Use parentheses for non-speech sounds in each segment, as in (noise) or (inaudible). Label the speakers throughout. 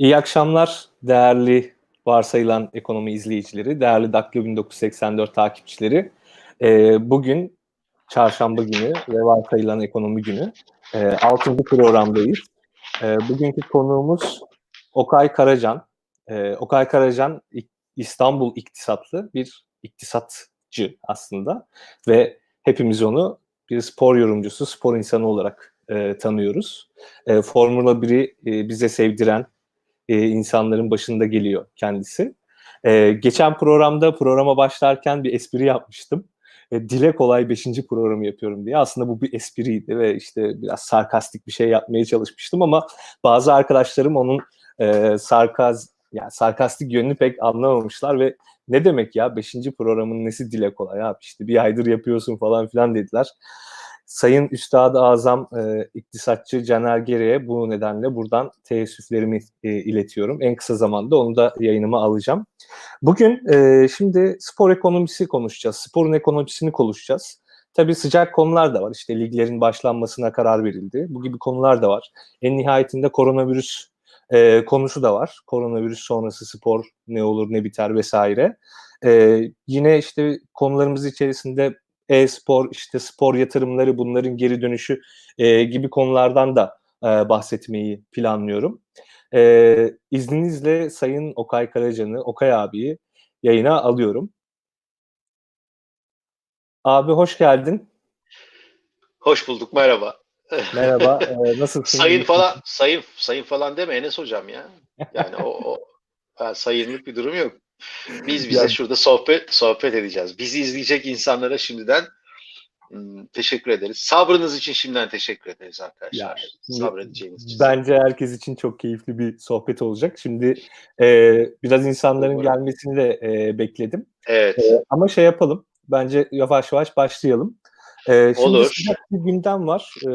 Speaker 1: İyi akşamlar değerli varsayılan ekonomi izleyicileri, değerli Daktilo 1984 takipçileri. Ee, bugün çarşamba günü ve varsayılan ekonomi günü. Ee, 6. programdayız. Ee, bugünkü konuğumuz Okay Karacan. Ee, Okay Karacan İstanbul iktisatlı bir iktisatçı aslında ve hepimiz onu bir spor yorumcusu, spor insanı olarak e, tanıyoruz. E, Formula 1'i e, bize sevdiren, e, insanların başında geliyor kendisi. E, geçen programda programa başlarken bir espri yapmıştım. E, dile kolay 5. programı yapıyorum diye. Aslında bu bir espriydi ve işte biraz sarkastik bir şey yapmaya çalışmıştım ama bazı arkadaşlarım onun e, sarkaz yani sarkastik yönünü pek anlamamışlar ve ne demek ya 5. programın nesi dile kolay abi işte bir aydır yapıyorsun falan filan dediler. Sayın Üstad-ı Azam e, iktisatçı Caner Gere'ye bu nedenle buradan teessüflerimi e, iletiyorum. En kısa zamanda onu da yayınıma alacağım. Bugün e, şimdi spor ekonomisi konuşacağız. Sporun ekonomisini konuşacağız. Tabii sıcak konular da var. İşte liglerin başlanmasına karar verildi. Bu gibi konular da var. En nihayetinde koronavirüs e, konusu da var. Koronavirüs sonrası spor ne olur ne biter vesaire. E, yine işte konularımız içerisinde e-spor, işte spor yatırımları, bunların geri dönüşü e, gibi konulardan da e, bahsetmeyi planlıyorum. E, izninizle Sayın Okay Karacan'ı, Okay abiyi yayına alıyorum. Abi hoş geldin.
Speaker 2: Hoş bulduk, merhaba.
Speaker 1: Merhaba, (laughs) e, nasılsın?
Speaker 2: sayın falan, sayın sayın falan deme Enes hocam ya. Yani o, o sayınlık bir durum yok. Biz bize yani, şurada sohbet sohbet edeceğiz. Bizi izleyecek insanlara şimdiden hmm, teşekkür ederiz. Sabrınız için şimdiden teşekkür ederiz arkadaşlar. Ya, Sabredeceğiniz için.
Speaker 1: Bence herkes için çok keyifli bir sohbet olacak. Şimdi e, biraz insanların Umarım. gelmesini de e, bekledim.
Speaker 2: Evet.
Speaker 1: E, ama şey yapalım. Bence yavaş yavaş başlayalım. E, şimdi Olur. bir gündem var. E,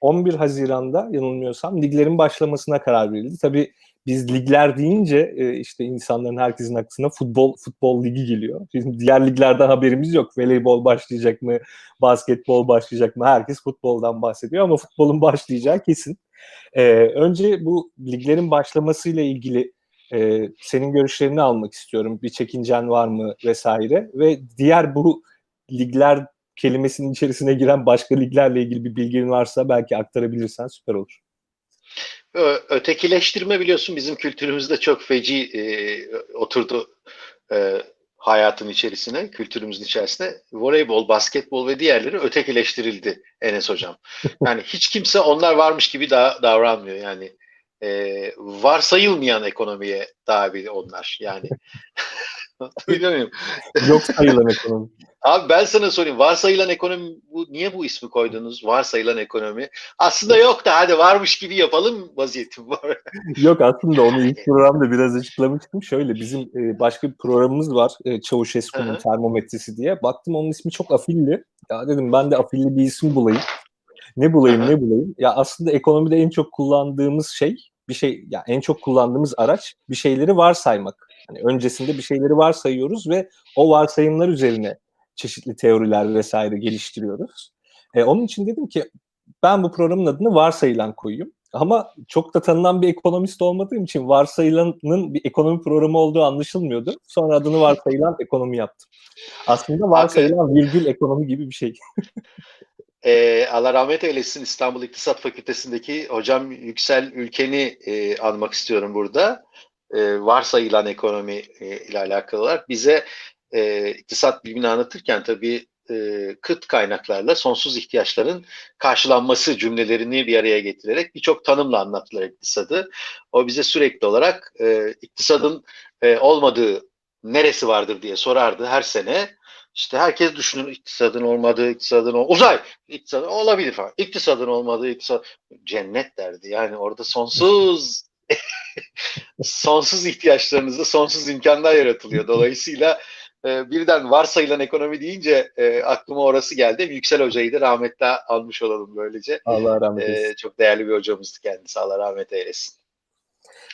Speaker 1: 11 Haziran'da yanılmıyorsam liglerin başlamasına karar verildi. Tabii biz ligler deyince e, işte insanların herkesin aklına futbol futbol ligi geliyor. Bizim diğer liglerden haberimiz yok. Voleybol başlayacak mı, basketbol başlayacak mı? Herkes futboldan bahsediyor ama futbolun başlayacağı kesin. E, önce bu liglerin başlamasıyla ilgili e, senin görüşlerini almak istiyorum. Bir çekincen var mı vesaire ve diğer bu ligler kelimesinin içerisine giren başka liglerle ilgili bir bilgin varsa belki aktarabilirsen süper olur
Speaker 2: ötekileştirme biliyorsun bizim kültürümüzde çok feci e, oturdu e, hayatın içerisine, kültürümüzün içerisine. Voleybol, basketbol ve diğerleri ötekileştirildi Enes Hocam. (laughs) Yani hiç kimse onlar varmış gibi da, davranmıyor. Yani e, varsayılmayan ekonomiye tabi onlar. Yani (laughs) (laughs) Duyuyor muyum?
Speaker 1: Yok sayılan ekonomi. (laughs)
Speaker 2: Abi ben sana sorayım. Varsayılan ekonomi bu niye bu ismi koydunuz? Varsayılan ekonomi. Aslında yok da hadi varmış gibi yapalım vaziyetim var. (laughs)
Speaker 1: yok aslında onu ilk programda biraz açıklamıştım. Şöyle bizim e, başka bir programımız var. E, Çavuşesku'nun termometresi diye. Baktım onun ismi çok afilli. Ya dedim ben de afilli bir isim bulayım. Ne bulayım ne bulayım. Ya aslında ekonomide en çok kullandığımız şey bir şey ya en çok kullandığımız araç bir şeyleri varsaymak. Hani öncesinde bir şeyleri varsayıyoruz ve o varsayımlar üzerine çeşitli teoriler vesaire geliştiriyoruz. E, onun için dedim ki ben bu programın adını varsayılan koyayım. Ama çok da tanınan bir ekonomist olmadığım için varsayılanın bir ekonomi programı olduğu anlaşılmıyordu. Sonra adını varsayılan ekonomi yaptım. Aslında varsayılan virgül ekonomi gibi bir şey. (laughs)
Speaker 2: e, Allah rahmet eylesin İstanbul İktisat Fakültesindeki hocam Yüksel Ülken'i e, anmak istiyorum burada e, varsayılan ekonomi e, ile alakalı olarak bize e, iktisat bilimini anlatırken tabii e, kıt kaynaklarla sonsuz ihtiyaçların karşılanması cümlelerini bir araya getirerek birçok tanımla anlattılar iktisadı. O bize sürekli olarak e, iktisadın e, olmadığı neresi vardır diye sorardı her sene. İşte herkes düşünür iktisadın olmadığı, iktisadın ol uzay, iktisadın olabilir falan. İktisadın olmadığı, iktisad cennet derdi. Yani orada sonsuz sonsuz ihtiyaçlarınızda sonsuz imkanlar yaratılıyor. Dolayısıyla e, birden varsayılan ekonomi deyince e, aklıma orası geldi. Yüksel Hoca'yı da rahmetle almış olalım böylece.
Speaker 1: Allah rahmet e, eylesin.
Speaker 2: E, çok değerli bir hocamızdı kendisi. Allah rahmet eylesin.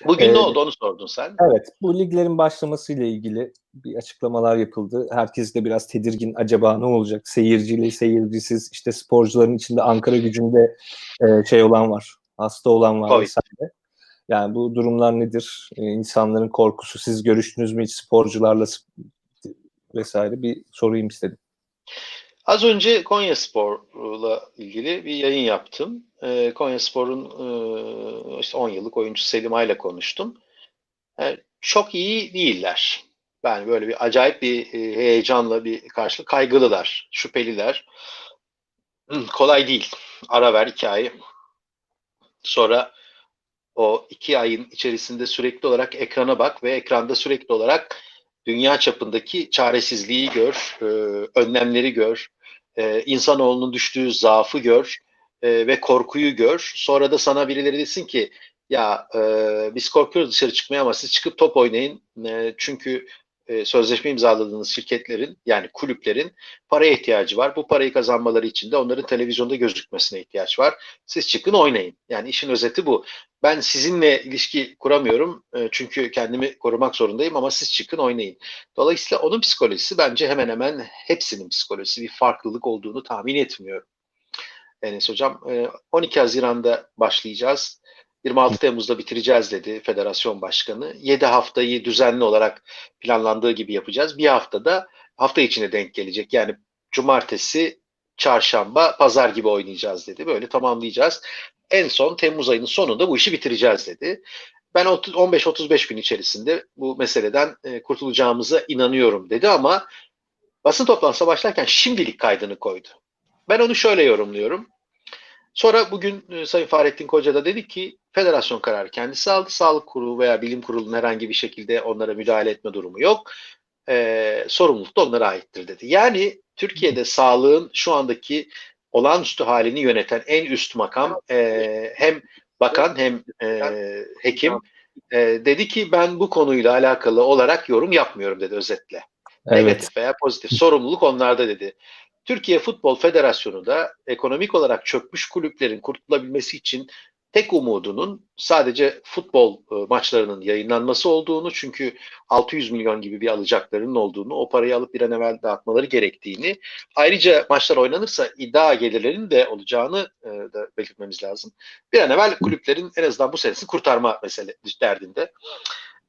Speaker 2: Bugün ee, ne oldu onu sordun sen.
Speaker 1: Evet bu liglerin başlamasıyla ilgili bir açıklamalar yapıldı. Herkes de biraz tedirgin acaba ne olacak seyircili seyircisiz işte sporcuların içinde Ankara gücünde e, şey olan var hasta olan var
Speaker 2: Covid.
Speaker 1: vesaire. Yani bu durumlar nedir? E, insanların korkusu, siz görüştünüz mü hiç sporcularla vesaire bir sorayım istedim.
Speaker 2: Az önce Konya Spor'la ilgili bir yayın yaptım. E, Konya Spor'un e, işte 10 yıllık oyuncusu Selim Ay'la konuştum. Yani çok iyi değiller. Yani böyle bir acayip bir e, heyecanla bir karşılık kaygılılar, şüpheliler. Kolay değil. Ara ver iki. Sonra o iki ayın içerisinde sürekli olarak ekrana bak ve ekranda sürekli olarak dünya çapındaki çaresizliği gör, e, önlemleri gör, e, insanoğlunun düştüğü zaafı gör e, ve korkuyu gör. Sonra da sana birileri desin ki ya e, biz korkuyoruz dışarı çıkmaya ama siz çıkıp top oynayın. E, çünkü e, sözleşme imzaladığınız şirketlerin yani kulüplerin paraya ihtiyacı var. Bu parayı kazanmaları için de onların televizyonda gözükmesine ihtiyaç var. Siz çıkın oynayın. Yani işin özeti bu. Ben sizinle ilişki kuramıyorum e, çünkü kendimi korumak zorundayım ama siz çıkın oynayın. Dolayısıyla onun psikolojisi bence hemen hemen hepsinin psikolojisi. Bir farklılık olduğunu tahmin etmiyorum. Enes Hocam 12 e, Haziran'da başlayacağız. 26 Temmuz'da bitireceğiz dedi federasyon başkanı. 7 haftayı düzenli olarak planlandığı gibi yapacağız. Bir haftada hafta içine denk gelecek. Yani cumartesi, çarşamba, pazar gibi oynayacağız dedi. Böyle tamamlayacağız. En son Temmuz ayının sonunda bu işi bitireceğiz dedi. Ben 15-35 gün içerisinde bu meseleden e, kurtulacağımıza inanıyorum dedi ama basın toplantısına başlarken şimdilik kaydını koydu. Ben onu şöyle yorumluyorum. Sonra bugün e, Sayın Fahrettin Koca da dedi ki federasyon kararı kendisi aldı. Sağlık kurulu veya bilim kurulunun herhangi bir şekilde onlara müdahale etme durumu yok. E, sorumluluk da onlara aittir dedi. Yani Türkiye'de sağlığın şu andaki olağanüstü halini yöneten en üst makam e, hem bakan hem e, hekim e, dedi ki ben bu konuyla alakalı olarak yorum yapmıyorum dedi özetle. Evet. Negatif veya pozitif. Sorumluluk onlarda dedi. Türkiye Futbol Federasyonu da ekonomik olarak çökmüş kulüplerin kurtulabilmesi için tek umudunun sadece futbol e, maçlarının yayınlanması olduğunu çünkü 600 milyon gibi bir alacaklarının olduğunu o parayı alıp bir an evvel dağıtmaları gerektiğini ayrıca maçlar oynanırsa iddia gelirlerinin de olacağını e, da belirtmemiz lazım. Bir an evvel kulüplerin en azından bu senesini kurtarma mesele derdinde.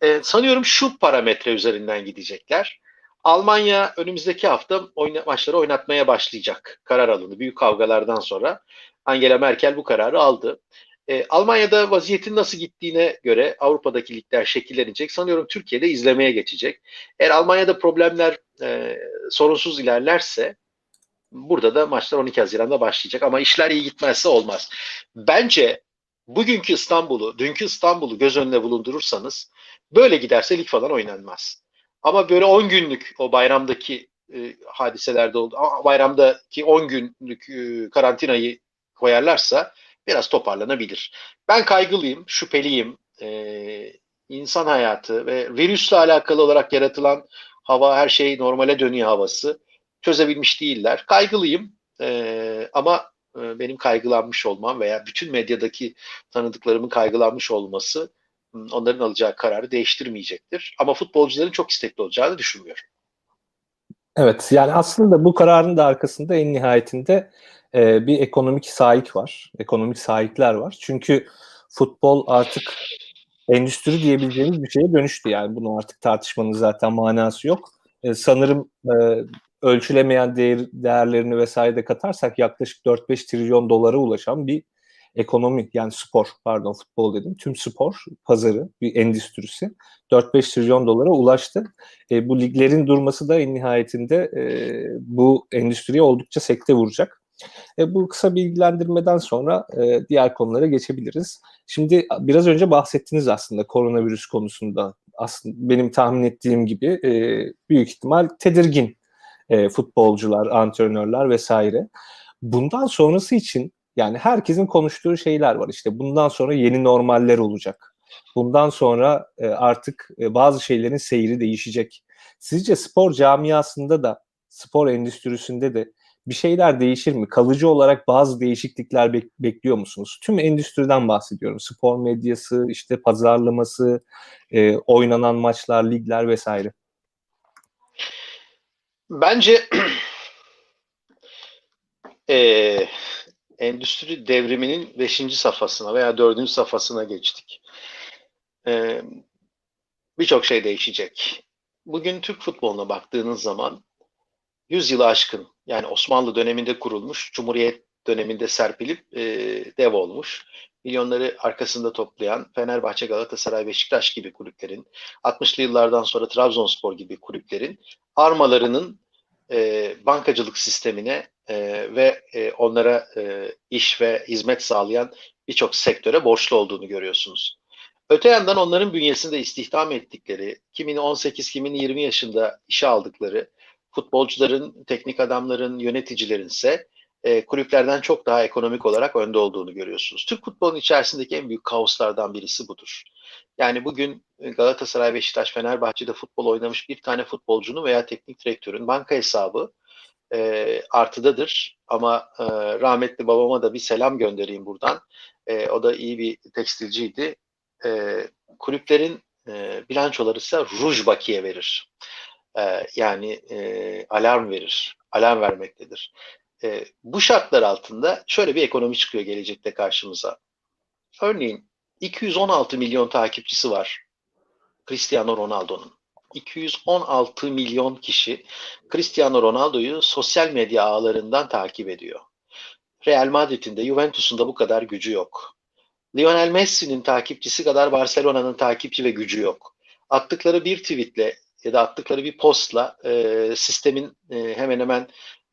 Speaker 2: E, sanıyorum şu parametre üzerinden gidecekler. Almanya önümüzdeki hafta oyna, maçları oynatmaya başlayacak. Karar alındı. Büyük kavgalardan sonra Angela Merkel bu kararı aldı. E, Almanya'da vaziyetin nasıl gittiğine göre Avrupa'daki ligler şekillenecek. Sanıyorum Türkiye'de izlemeye geçecek. Eğer Almanya'da problemler e, sorunsuz ilerlerse burada da maçlar 12 Haziran'da başlayacak. Ama işler iyi gitmezse olmaz. Bence bugünkü İstanbul'u, dünkü İstanbul'u göz önüne bulundurursanız böyle giderse lig falan oynanmaz. Ama böyle 10 günlük o bayramdaki e, hadiselerde oldu. Bayramdaki 10 günlük e, karantinayı koyarlarsa biraz toparlanabilir. Ben kaygılıyım, şüpheliyim. Ee, insan hayatı ve virüsle alakalı olarak yaratılan hava, her şey normale dönüyor havası. Çözebilmiş değiller. Kaygılıyım ee, ama e, benim kaygılanmış olmam veya bütün medyadaki tanıdıklarımın kaygılanmış olması onların alacağı kararı değiştirmeyecektir. Ama futbolcuların çok istekli olacağını düşünmüyorum.
Speaker 1: Evet yani aslında bu kararın da arkasında en nihayetinde e, bir ekonomik sahip var. Ekonomik sahipler var. Çünkü futbol artık endüstri diyebileceğimiz bir şeye dönüştü. Yani bunu artık tartışmanın zaten manası yok. E, sanırım e, ölçülemeyen değer, değerlerini vesaire de katarsak yaklaşık 4-5 trilyon dolara ulaşan bir ekonomi yani spor pardon futbol dedim tüm spor pazarı bir endüstrisi 4-5 trilyon dolara ulaştı. E, bu liglerin durması da en nihayetinde e, bu endüstriye oldukça sekte vuracak. E, bu kısa bilgilendirmeden sonra e, diğer konulara geçebiliriz. Şimdi biraz önce bahsettiniz aslında koronavirüs konusunda. Aslında benim tahmin ettiğim gibi e, büyük ihtimal tedirgin e, futbolcular, antrenörler vesaire. Bundan sonrası için yani herkesin konuştuğu şeyler var. İşte bundan sonra yeni normaller olacak. Bundan sonra e, artık e, bazı şeylerin seyri değişecek. Sizce spor camiasında da, spor endüstrisinde de bir şeyler değişir mi? Kalıcı olarak bazı değişiklikler bek- bekliyor musunuz? Tüm endüstriden bahsediyorum. Spor medyası, işte pazarlaması, e, oynanan maçlar, ligler vesaire.
Speaker 2: Bence (clears throat) e, endüstri devriminin 5. safhasına veya 4. safhasına geçtik. e, birçok şey değişecek. Bugün Türk futboluna baktığınız zaman 100 yılı aşkın yani Osmanlı döneminde kurulmuş, Cumhuriyet döneminde serpilip e, dev olmuş. Milyonları arkasında toplayan Fenerbahçe, Galatasaray, Beşiktaş gibi kulüplerin, 60'lı yıllardan sonra Trabzonspor gibi kulüplerin armalarının e, bankacılık sistemine e, ve e, onlara e, iş ve hizmet sağlayan birçok sektöre borçlu olduğunu görüyorsunuz. Öte yandan onların bünyesinde istihdam ettikleri, kimini 18, kimini 20 yaşında işe aldıkları, futbolcuların, teknik adamların, yöneticilerin ise e, kulüplerden çok daha ekonomik olarak önde olduğunu görüyorsunuz. Türk futbolunun içerisindeki en büyük kaoslardan birisi budur. Yani bugün Galatasaray, Beşiktaş, Fenerbahçe'de futbol oynamış bir tane futbolcunun veya teknik direktörün banka hesabı e, artıdadır. Ama e, rahmetli babama da bir selam göndereyim buradan. E, o da iyi bir tekstilciydi. E, kulüplerin e, bilançoları ise ruj bakiye verir. E, yani e, alarm verir. Alarm vermektedir. E, bu şartlar altında şöyle bir ekonomi çıkıyor gelecekte karşımıza. Örneğin 216 milyon takipçisi var Cristiano Ronaldo'nun. 216 milyon kişi Cristiano Ronaldo'yu sosyal medya ağlarından takip ediyor. Real Madrid'in de Juventus'un da bu kadar gücü yok. Lionel Messi'nin takipçisi kadar Barcelona'nın takipçi ve gücü yok. Attıkları bir tweetle ya da attıkları bir postla e, sistemin e, hemen hemen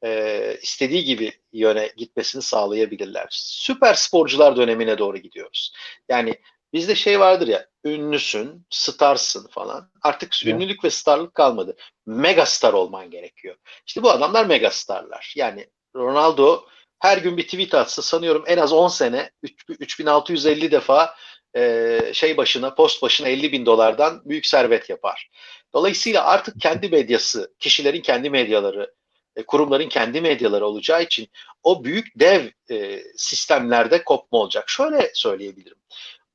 Speaker 2: e, istediği gibi yöne gitmesini sağlayabilirler. Süper sporcular dönemine doğru gidiyoruz. Yani bizde şey vardır ya ünlüsün, starsın falan. Artık evet. ünlülük ve starlık kalmadı. Megastar olman gerekiyor. İşte bu adamlar megastarlar. Yani Ronaldo her gün bir tweet atsa sanıyorum en az 10 sene 3650 defa e, şey başına post başına 50 bin dolardan büyük servet yapar. Dolayısıyla artık kendi medyası, kişilerin kendi medyaları, e, kurumların kendi medyaları olacağı için o büyük dev e, sistemlerde kopma olacak. Şöyle söyleyebilirim.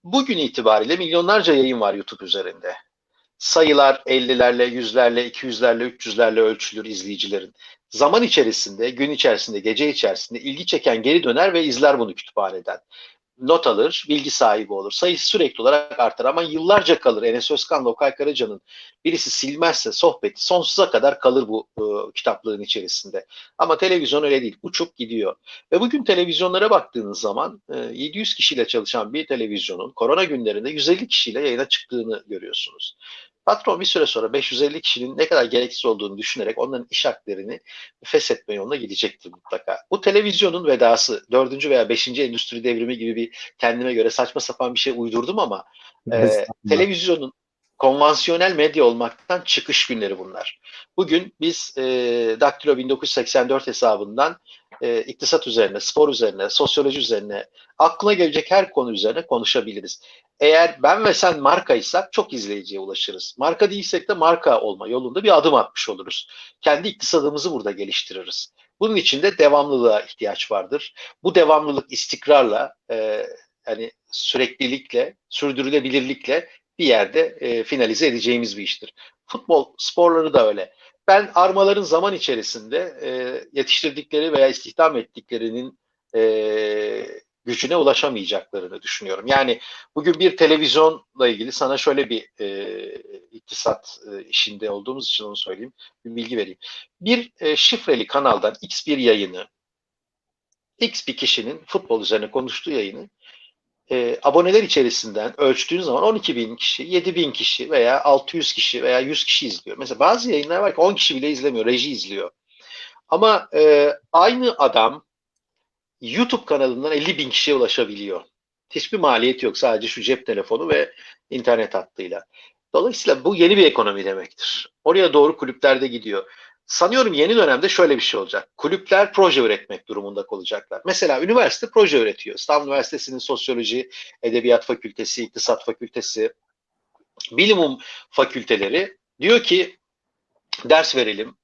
Speaker 2: Bugün itibariyle milyonlarca yayın var YouTube üzerinde. Sayılar 50'lerle, 100'lerle, 200'lerle, 300'lerle ölçülür izleyicilerin. Zaman içerisinde, gün içerisinde, gece içerisinde ilgi çeken geri döner ve izler bunu kütüphaneden not alır, bilgi sahibi olur. Sayısı sürekli olarak artar ama yıllarca kalır. Enes Özkan'la Okay Karaca'nın birisi silmezse sohbeti sonsuza kadar kalır bu e, kitaplığın içerisinde. Ama televizyon öyle değil. Uçup gidiyor. Ve bugün televizyonlara baktığınız zaman e, 700 kişiyle çalışan bir televizyonun korona günlerinde 150 kişiyle yayına çıktığını görüyorsunuz. Patron bir süre sonra 550 kişinin ne kadar gereksiz olduğunu düşünerek onların iş haklarını feshetme yoluna gidecektir mutlaka. Bu televizyonun vedası, dördüncü veya beşinci endüstri devrimi gibi bir kendime göre saçma sapan bir şey uydurdum ama e, televizyonun konvansiyonel medya olmaktan çıkış günleri bunlar. Bugün biz e, Daktilo 1984 hesabından e, iktisat üzerine, spor üzerine, sosyoloji üzerine, aklına gelecek her konu üzerine konuşabiliriz. Eğer ben ve sen markaysak çok izleyiciye ulaşırız. Marka değilsek de marka olma yolunda bir adım atmış oluruz. Kendi iktisadımızı burada geliştiririz. Bunun için de devamlılığa ihtiyaç vardır. Bu devamlılık istikrarla, e, yani süreklilikle, sürdürülebilirlikle bir yerde e, finalize edeceğimiz bir iştir. Futbol sporları da öyle. Ben armaların zaman içerisinde e, yetiştirdikleri veya istihdam ettiklerinin e, gücüne ulaşamayacaklarını düşünüyorum. Yani bugün bir televizyonla ilgili sana şöyle bir e, iktisat e, işinde olduğumuz için onu söyleyeyim, bir bilgi vereyim. Bir e, şifreli kanaldan X bir yayını, X bir kişinin futbol üzerine konuştuğu yayını e, aboneler içerisinden ölçtüğün zaman 12 bin kişi, 7 bin kişi veya 600 kişi veya 100 kişi izliyor. Mesela bazı yayınlar var ki 10 kişi bile izlemiyor, reji izliyor. Ama e, aynı adam YouTube kanalından 50 bin kişiye ulaşabiliyor. Hiçbir maliyeti yok. Sadece şu cep telefonu ve internet hattıyla. Dolayısıyla bu yeni bir ekonomi demektir. Oraya doğru kulüplerde gidiyor. Sanıyorum yeni dönemde şöyle bir şey olacak. Kulüpler proje üretmek durumunda kalacaklar. Mesela üniversite proje üretiyor. İstanbul Üniversitesi'nin sosyoloji, edebiyat fakültesi, iktisat fakültesi, bilimum fakülteleri diyor ki ders verelim,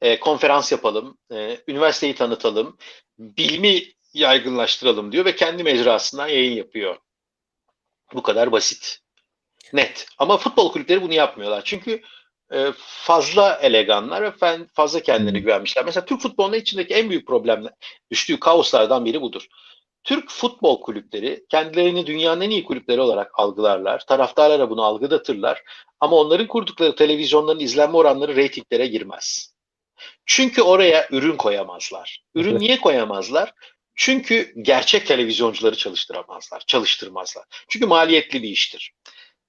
Speaker 2: e, konferans yapalım, e, üniversiteyi tanıtalım, bilimi yaygınlaştıralım diyor ve kendi mecrasından yayın yapıyor. Bu kadar basit. Net. Ama futbol kulüpleri bunu yapmıyorlar. Çünkü e, fazla eleganlar ve fazla kendilerine güvenmişler. Mesela Türk futbolunun içindeki en büyük problemler, düştüğü kaoslardan biri budur. Türk futbol kulüpleri kendilerini dünyanın en iyi kulüpleri olarak algılarlar. Taraftarlara bunu algıdatırlar. Ama onların kurdukları televizyonların izlenme oranları reytinglere girmez. Çünkü oraya ürün koyamazlar. Ürün (laughs) niye koyamazlar? Çünkü gerçek televizyoncuları çalıştıramazlar, çalıştırmazlar. Çünkü maliyetli bir iştir.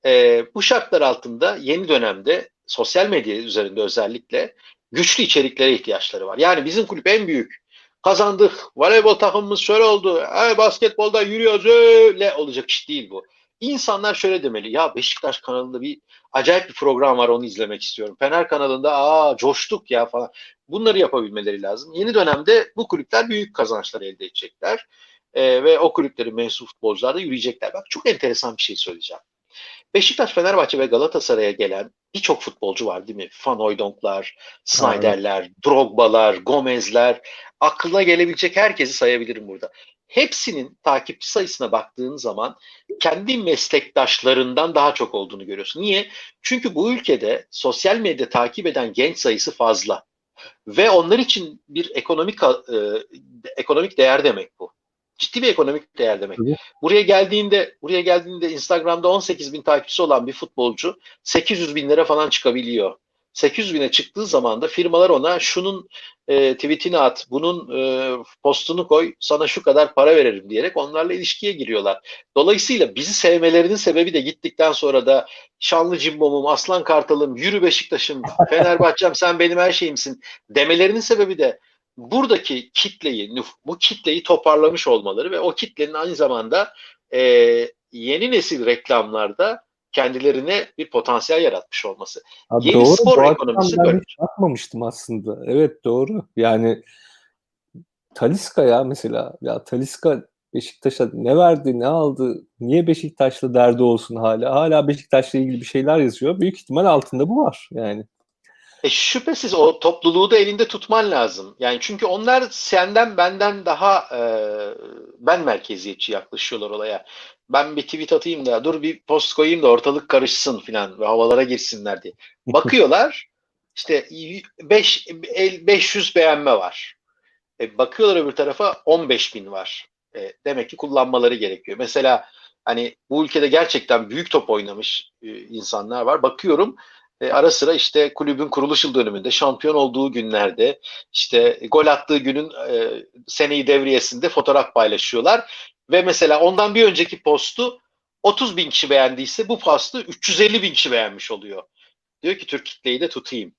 Speaker 2: Ee, bu şartlar altında yeni dönemde sosyal medya üzerinde özellikle güçlü içeriklere ihtiyaçları var. Yani bizim kulüp en büyük. Kazandık. Voleybol takımımız şöyle oldu. Ay, basketbolda yürüyoruz öyle olacak iş değil bu. İnsanlar şöyle demeli. Ya Beşiktaş kanalında bir acayip bir program var onu izlemek istiyorum. Fener kanalında aa coştuk ya falan. Bunları yapabilmeleri lazım. Yeni dönemde bu kulüpler büyük kazançlar elde edecekler. Ee, ve o kulüplerin mensup futbolcular da yürüyecekler. Bak çok enteresan bir şey söyleyeceğim. Beşiktaş, Fenerbahçe ve Galatasaray'a gelen birçok futbolcu var değil mi? Van Hooydonk'lar, Snyder'ler, Drogba'lar, Gomez'ler, aklına gelebilecek herkesi sayabilirim burada. Hepsinin takipçi sayısına baktığın zaman kendi meslektaşlarından daha çok olduğunu görüyorsun. Niye? Çünkü bu ülkede sosyal medya takip eden genç sayısı fazla. Ve onlar için bir ekonomik e, ekonomik değer demek bu. Ciddi bir ekonomik değer demek.
Speaker 1: Evet.
Speaker 2: Buraya geldiğinde buraya geldiğinde Instagram'da 18 bin takipçisi olan bir futbolcu 800 binlere falan çıkabiliyor. 800 bine çıktığı zaman da firmalar ona şunun e, tweetini at, bunun e, postunu koy, sana şu kadar para veririm diyerek onlarla ilişkiye giriyorlar. Dolayısıyla bizi sevmelerinin sebebi de gittikten sonra da Şanlı Cimbom'um, Aslan Kartal'ım, Yürü Beşiktaş'ım, Fenerbahçe'm sen benim her şeyimsin demelerinin sebebi de buradaki kitleyi, bu kitleyi toparlamış olmaları ve o kitlenin aynı zamanda e, yeni nesil reklamlarda kendilerine bir potansiyel yaratmış olması.
Speaker 1: Ha,
Speaker 2: Yeni
Speaker 1: doğru.
Speaker 2: spor ekonomisi böyle.
Speaker 1: bakmamıştım aslında. Evet doğru. Yani Taliska ya mesela. Ya Taliska Beşiktaş'a ne verdi, ne aldı? Niye Beşiktaş'la derdi olsun hala? Hala Beşiktaş'la ilgili bir şeyler yazıyor. Büyük ihtimal altında bu var yani.
Speaker 2: E şüphesiz o topluluğu da elinde tutman lazım. Yani çünkü onlar senden benden daha e, ben merkeziyetçi yaklaşıyorlar olaya. Ben bir tweet atayım da dur bir post koyayım da ortalık karışsın filan ve havalara girsinler diye. Bakıyorlar işte 5 500 beğenme var. E, bakıyorlar öbür tarafa 15 bin var. E, demek ki kullanmaları gerekiyor. Mesela hani bu ülkede gerçekten büyük top oynamış e, insanlar var. Bakıyorum e, ara sıra işte kulübün kuruluş yıl dönümünde şampiyon olduğu günlerde işte gol attığı günün e, seneyi devriyesinde fotoğraf paylaşıyorlar ve mesela ondan bir önceki postu 30 bin kişi beğendiyse bu postu 350 bin kişi beğenmiş oluyor. Diyor ki Türk kitleyi de tutayım.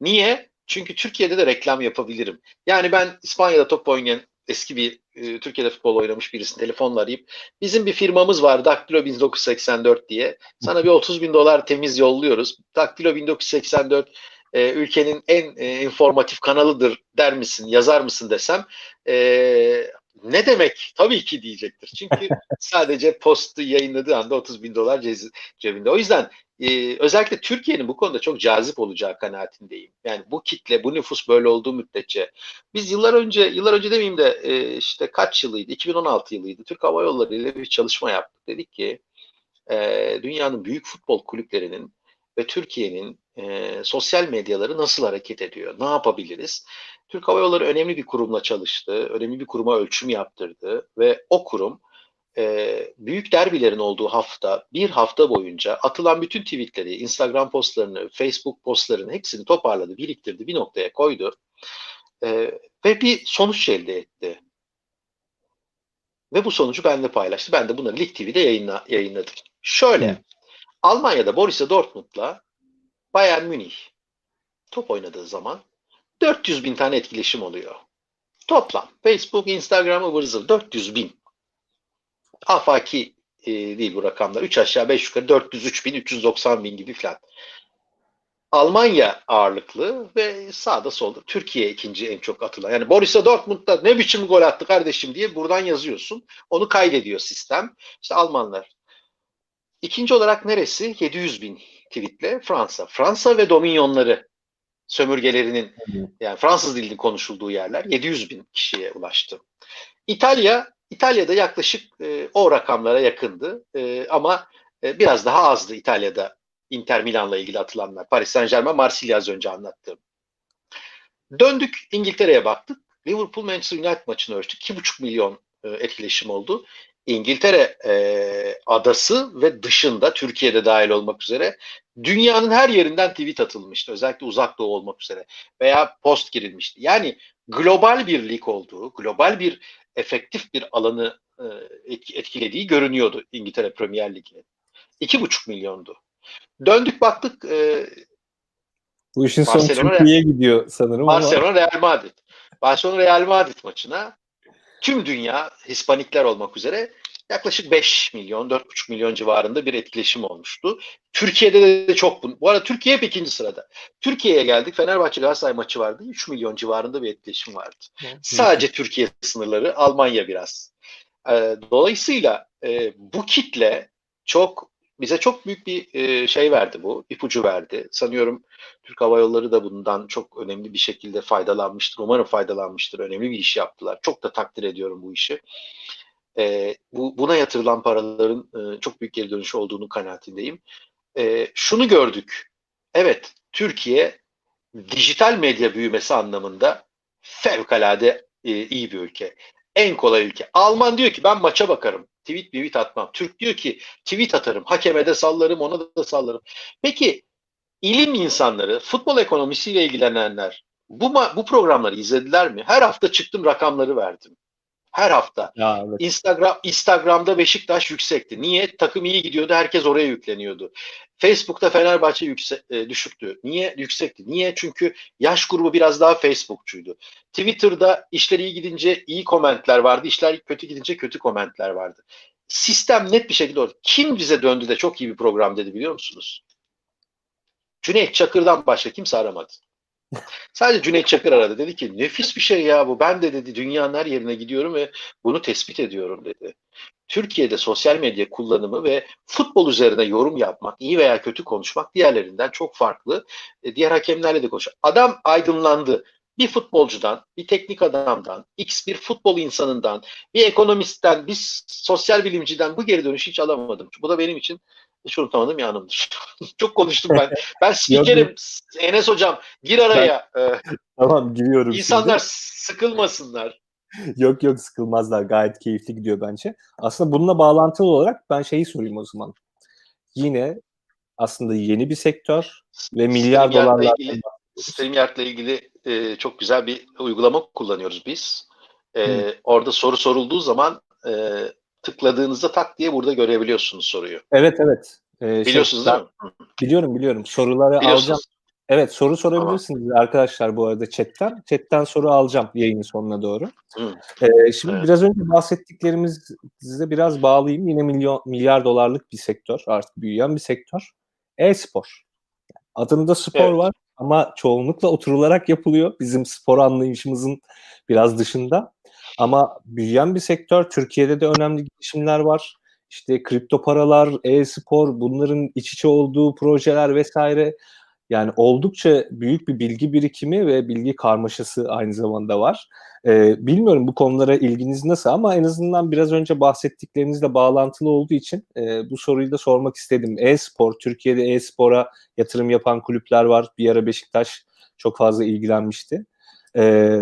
Speaker 2: Niye? Çünkü Türkiye'de de reklam yapabilirim. Yani ben İspanya'da top oynayan eski bir e, Türkiye'de futbol oynamış birisini telefonla arayıp bizim bir firmamız var Daktilo 1984 diye. Sana bir 30 bin dolar temiz yolluyoruz. Daktilo 1984 e, ülkenin en e, informatif kanalıdır der misin, yazar mısın desem e, ne demek? Tabii ki diyecektir. Çünkü (laughs) sadece postu yayınladığı anda 30 bin dolar cezi- cebinde. O yüzden e, özellikle Türkiye'nin bu konuda çok cazip olacağı kanaatindeyim. Yani bu kitle, bu nüfus böyle olduğu müddetçe. Biz yıllar önce, yıllar önce demeyeyim de e, işte kaç yılıydı? 2016 yılıydı. Türk Hava Yolları ile bir çalışma yaptık. Dedik ki e, dünyanın büyük futbol kulüplerinin ve Türkiye'nin e, sosyal medyaları nasıl hareket ediyor? Ne yapabiliriz? Türk Hava Yolları önemli bir kurumla çalıştı. Önemli bir kuruma ölçüm yaptırdı ve o kurum e, büyük derbilerin olduğu hafta bir hafta boyunca atılan bütün tweetleri, Instagram postlarını, Facebook postlarını hepsini toparladı, biriktirdi, bir noktaya koydu E, ve bir sonuç elde etti. Ve bu sonucu benimle paylaştı. Ben de bunları Lig TV'de yayınla, yayınladım. Şöyle,
Speaker 1: Hı.
Speaker 2: Almanya'da Borussia Dortmund'la Bayern Münih top oynadığı zaman 400 bin tane etkileşim oluyor. Toplam. Facebook, Instagram, ıvır zıvır 400 bin. Afaki e, değil bu rakamlar. 3 aşağı 5 yukarı 403 bin, 390 bin gibi falan. Almanya ağırlıklı ve sağda solda Türkiye ikinci en çok atılan. Yani Borussia Dortmund'da ne biçim gol attı kardeşim diye buradan yazıyorsun. Onu kaydediyor sistem. İşte Almanlar. İkinci olarak neresi? 700 bin tweetle Fransa. Fransa ve dominyonları sömürgelerinin yani Fransız dilinin konuşulduğu yerler 700 bin kişiye ulaştı. İtalya İtalya'da yaklaşık e, o rakamlara yakındı e, ama e, biraz daha azdı İtalya'da Inter Milan'la ilgili atılanlar. Paris Saint Germain, Marsilya az önce anlattığım. Döndük İngiltere'ye baktık. Liverpool Manchester United maçını ölçtük. 2,5 milyon e, etkileşim oldu. İngiltere e, adası ve dışında Türkiye'de dahil olmak üzere dünyanın her yerinden tweet atılmıştı. Özellikle uzak doğu olmak üzere veya post girilmişti. Yani global bir lig olduğu, global bir efektif bir alanı e, etkilediği görünüyordu İngiltere Premier Ligi'nin. İki buçuk milyondu. Döndük baktık e,
Speaker 1: bu işin sonu Türkiye'ye gidiyor sanırım
Speaker 2: Barcelona ama. Real Madrid. Barcelona Real Madrid maçına tüm dünya Hispanikler olmak üzere yaklaşık 5 milyon, 4,5 milyon civarında bir etkileşim olmuştu. Türkiye'de de çok bu. Bu arada Türkiye hep ikinci sırada. Türkiye'ye geldik. Fenerbahçe Galatasaray maçı vardı. 3 milyon civarında bir etkileşim vardı. Sadece Türkiye sınırları, Almanya biraz. Dolayısıyla bu kitle çok bize çok büyük bir şey verdi bu, ipucu verdi. Sanıyorum Türk Hava Yolları da bundan çok önemli bir şekilde faydalanmıştır. Umarım faydalanmıştır. Önemli bir iş yaptılar. Çok da takdir ediyorum bu işi. E, bu Buna yatırılan paraların e, çok büyük geri dönüşü olduğunu kanaatindeyim. E, şunu gördük. Evet, Türkiye dijital medya büyümesi anlamında fevkalade e, iyi bir ülke. En kolay ülke. Alman diyor ki ben maça bakarım. Tweet tweet atmam. Türk diyor ki tweet atarım. Hakeme de sallarım, ona da sallarım. Peki ilim insanları, futbol ekonomisiyle ilgilenenler bu, bu programları izlediler mi? Her hafta çıktım rakamları verdim. Her hafta. Ya, evet. Instagram Instagram'da Beşiktaş yüksekti. Niye? Takım iyi gidiyordu. Herkes oraya yükleniyordu. Facebook'ta Fenerbahçe yükse, e, düşüktü. Niye? Yüksekti. Niye? Çünkü yaş grubu biraz daha Facebookçuydu. Twitter'da işler iyi gidince iyi komentler vardı. İşler kötü gidince kötü komentler vardı. Sistem net bir şekilde oldu. Kim bize döndü de çok iyi bir program dedi biliyor musunuz? Cüneyt Çakır'dan başka kimse aramadı. Sadece Cüneyt Çakır aradı. Dedi ki nefis bir şey ya bu. Ben de dedi dünyanın her yerine gidiyorum ve bunu tespit ediyorum dedi. Türkiye'de sosyal medya kullanımı ve futbol üzerine yorum yapmak, iyi veya kötü konuşmak diğerlerinden çok farklı. E, diğer hakemlerle de konuşuyor. Adam aydınlandı. Bir futbolcudan, bir teknik adamdan, x bir futbol insanından, bir ekonomistten, bir sosyal bilimciden bu geri dönüşü hiç alamadım. Bu da benim için hiç unutamadığım yanımdır. (laughs) Çok konuştum ben. Ben (laughs) spikerim. Enes hocam gir araya. Ben,
Speaker 1: ee, tamam giriyorum.
Speaker 2: İnsanlar şimdi. sıkılmasınlar.
Speaker 1: yok yok sıkılmazlar. Gayet keyifli gidiyor bence. Aslında bununla bağlantılı olarak ben şeyi sorayım o zaman. Yine aslında yeni bir sektör ve milyar dolarlar.
Speaker 2: StreamYard'la ilgili e, çok güzel bir uygulama kullanıyoruz biz. E, orada soru sorulduğu zaman e, tıkladığınızda tak diye burada görebiliyorsunuz soruyu.
Speaker 1: Evet evet.
Speaker 2: Ee, şey, Biliyorsunuz şey, değil mi?
Speaker 1: Biliyorum biliyorum. Soruları alacağım. Evet soru sorabilirsiniz tamam. arkadaşlar bu arada chatten. Chatten soru alacağım yayının sonuna doğru. Ee, şimdi evet. biraz önce bahsettiklerimizle biraz bağlayayım. Yine milyon milyar dolarlık bir sektör, artık büyüyen bir sektör. E-spor. Adında spor evet. var ama çoğunlukla oturularak yapılıyor. Bizim spor anlayışımızın biraz dışında. Ama büyüyen bir sektör. Türkiye'de de önemli gelişimler var. İşte kripto paralar, e-spor, bunların iç içe olduğu projeler vesaire. Yani oldukça büyük bir bilgi birikimi ve bilgi karmaşası aynı zamanda var. Ee, bilmiyorum bu konulara ilginiz nasıl ama en azından biraz önce bahsettiklerinizle bağlantılı olduğu için e, bu soruyu da sormak istedim. E-spor, Türkiye'de e-spora yatırım yapan kulüpler var. Bir ara Beşiktaş çok fazla ilgilenmişti. Ee,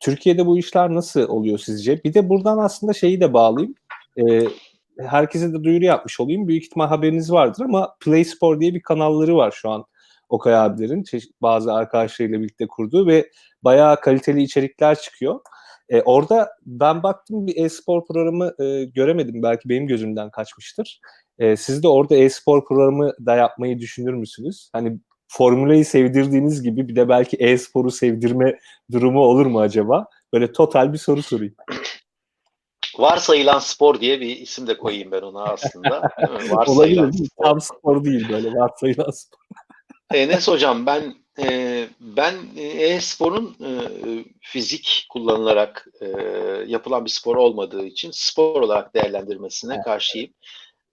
Speaker 1: Türkiye'de bu işler nasıl oluyor sizce? Bir de buradan aslında şeyi de bağlayayım. Ee, herkese de duyuru yapmış olayım. Büyük ihtimal haberiniz vardır ama Play Spor diye bir kanalları var şu an. Okay abilerin bazı arkadaşlarıyla birlikte kurduğu ve bayağı kaliteli içerikler çıkıyor. Ee, orada ben baktım bir e-spor programı e, göremedim. Belki benim gözümden kaçmıştır. E, siz de orada e-spor programı da yapmayı düşünür müsünüz? Hani formüleyi sevdirdiğiniz gibi bir de belki e-sporu sevdirme durumu olur mu acaba? Böyle total bir soru sorayım.
Speaker 2: Varsayılan spor diye bir isim de koyayım ben ona aslında.
Speaker 1: Varsayılan Olabilir, spor. Tam spor değil böyle varsayılan spor.
Speaker 2: Enes hocam ben e, ben e-sporun e, fizik kullanılarak e, yapılan bir spor olmadığı için spor olarak değerlendirmesine evet. karşıyım.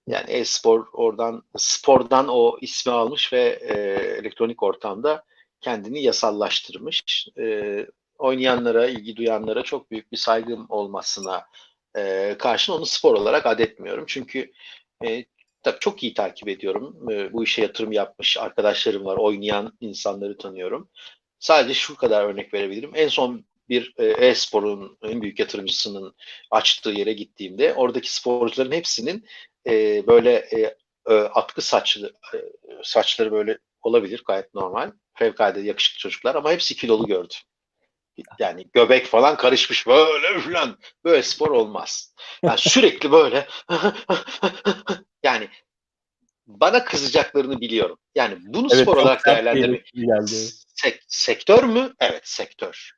Speaker 2: Yani e-spor oradan spordan o ismi almış ve e, elektronik ortamda kendini yasallaştırmış. E, oynayanlara, ilgi duyanlara çok büyük bir saygım olmasına e, karşın onu spor olarak adetmiyorum. Çünkü e, tabii çok iyi takip ediyorum. E, bu işe yatırım yapmış arkadaşlarım var, oynayan insanları tanıyorum. Sadece şu kadar örnek verebilirim. En son bir e, e-sporun en büyük yatırımcısının açtığı yere gittiğimde oradaki sporcuların hepsinin e, böyle e, e, atkı saçlı e, saçları böyle olabilir gayet normal. Fevkalade yakışıklı çocuklar ama hepsi kilolu gördüm. Yani göbek falan karışmış böyle falan. Böyle spor olmaz. Yani (laughs) sürekli böyle (laughs) yani bana kızacaklarını biliyorum. Yani bunu
Speaker 1: Evet,
Speaker 2: spor olarak değerlendirmek. Sek- sektör mü? Evet sektör.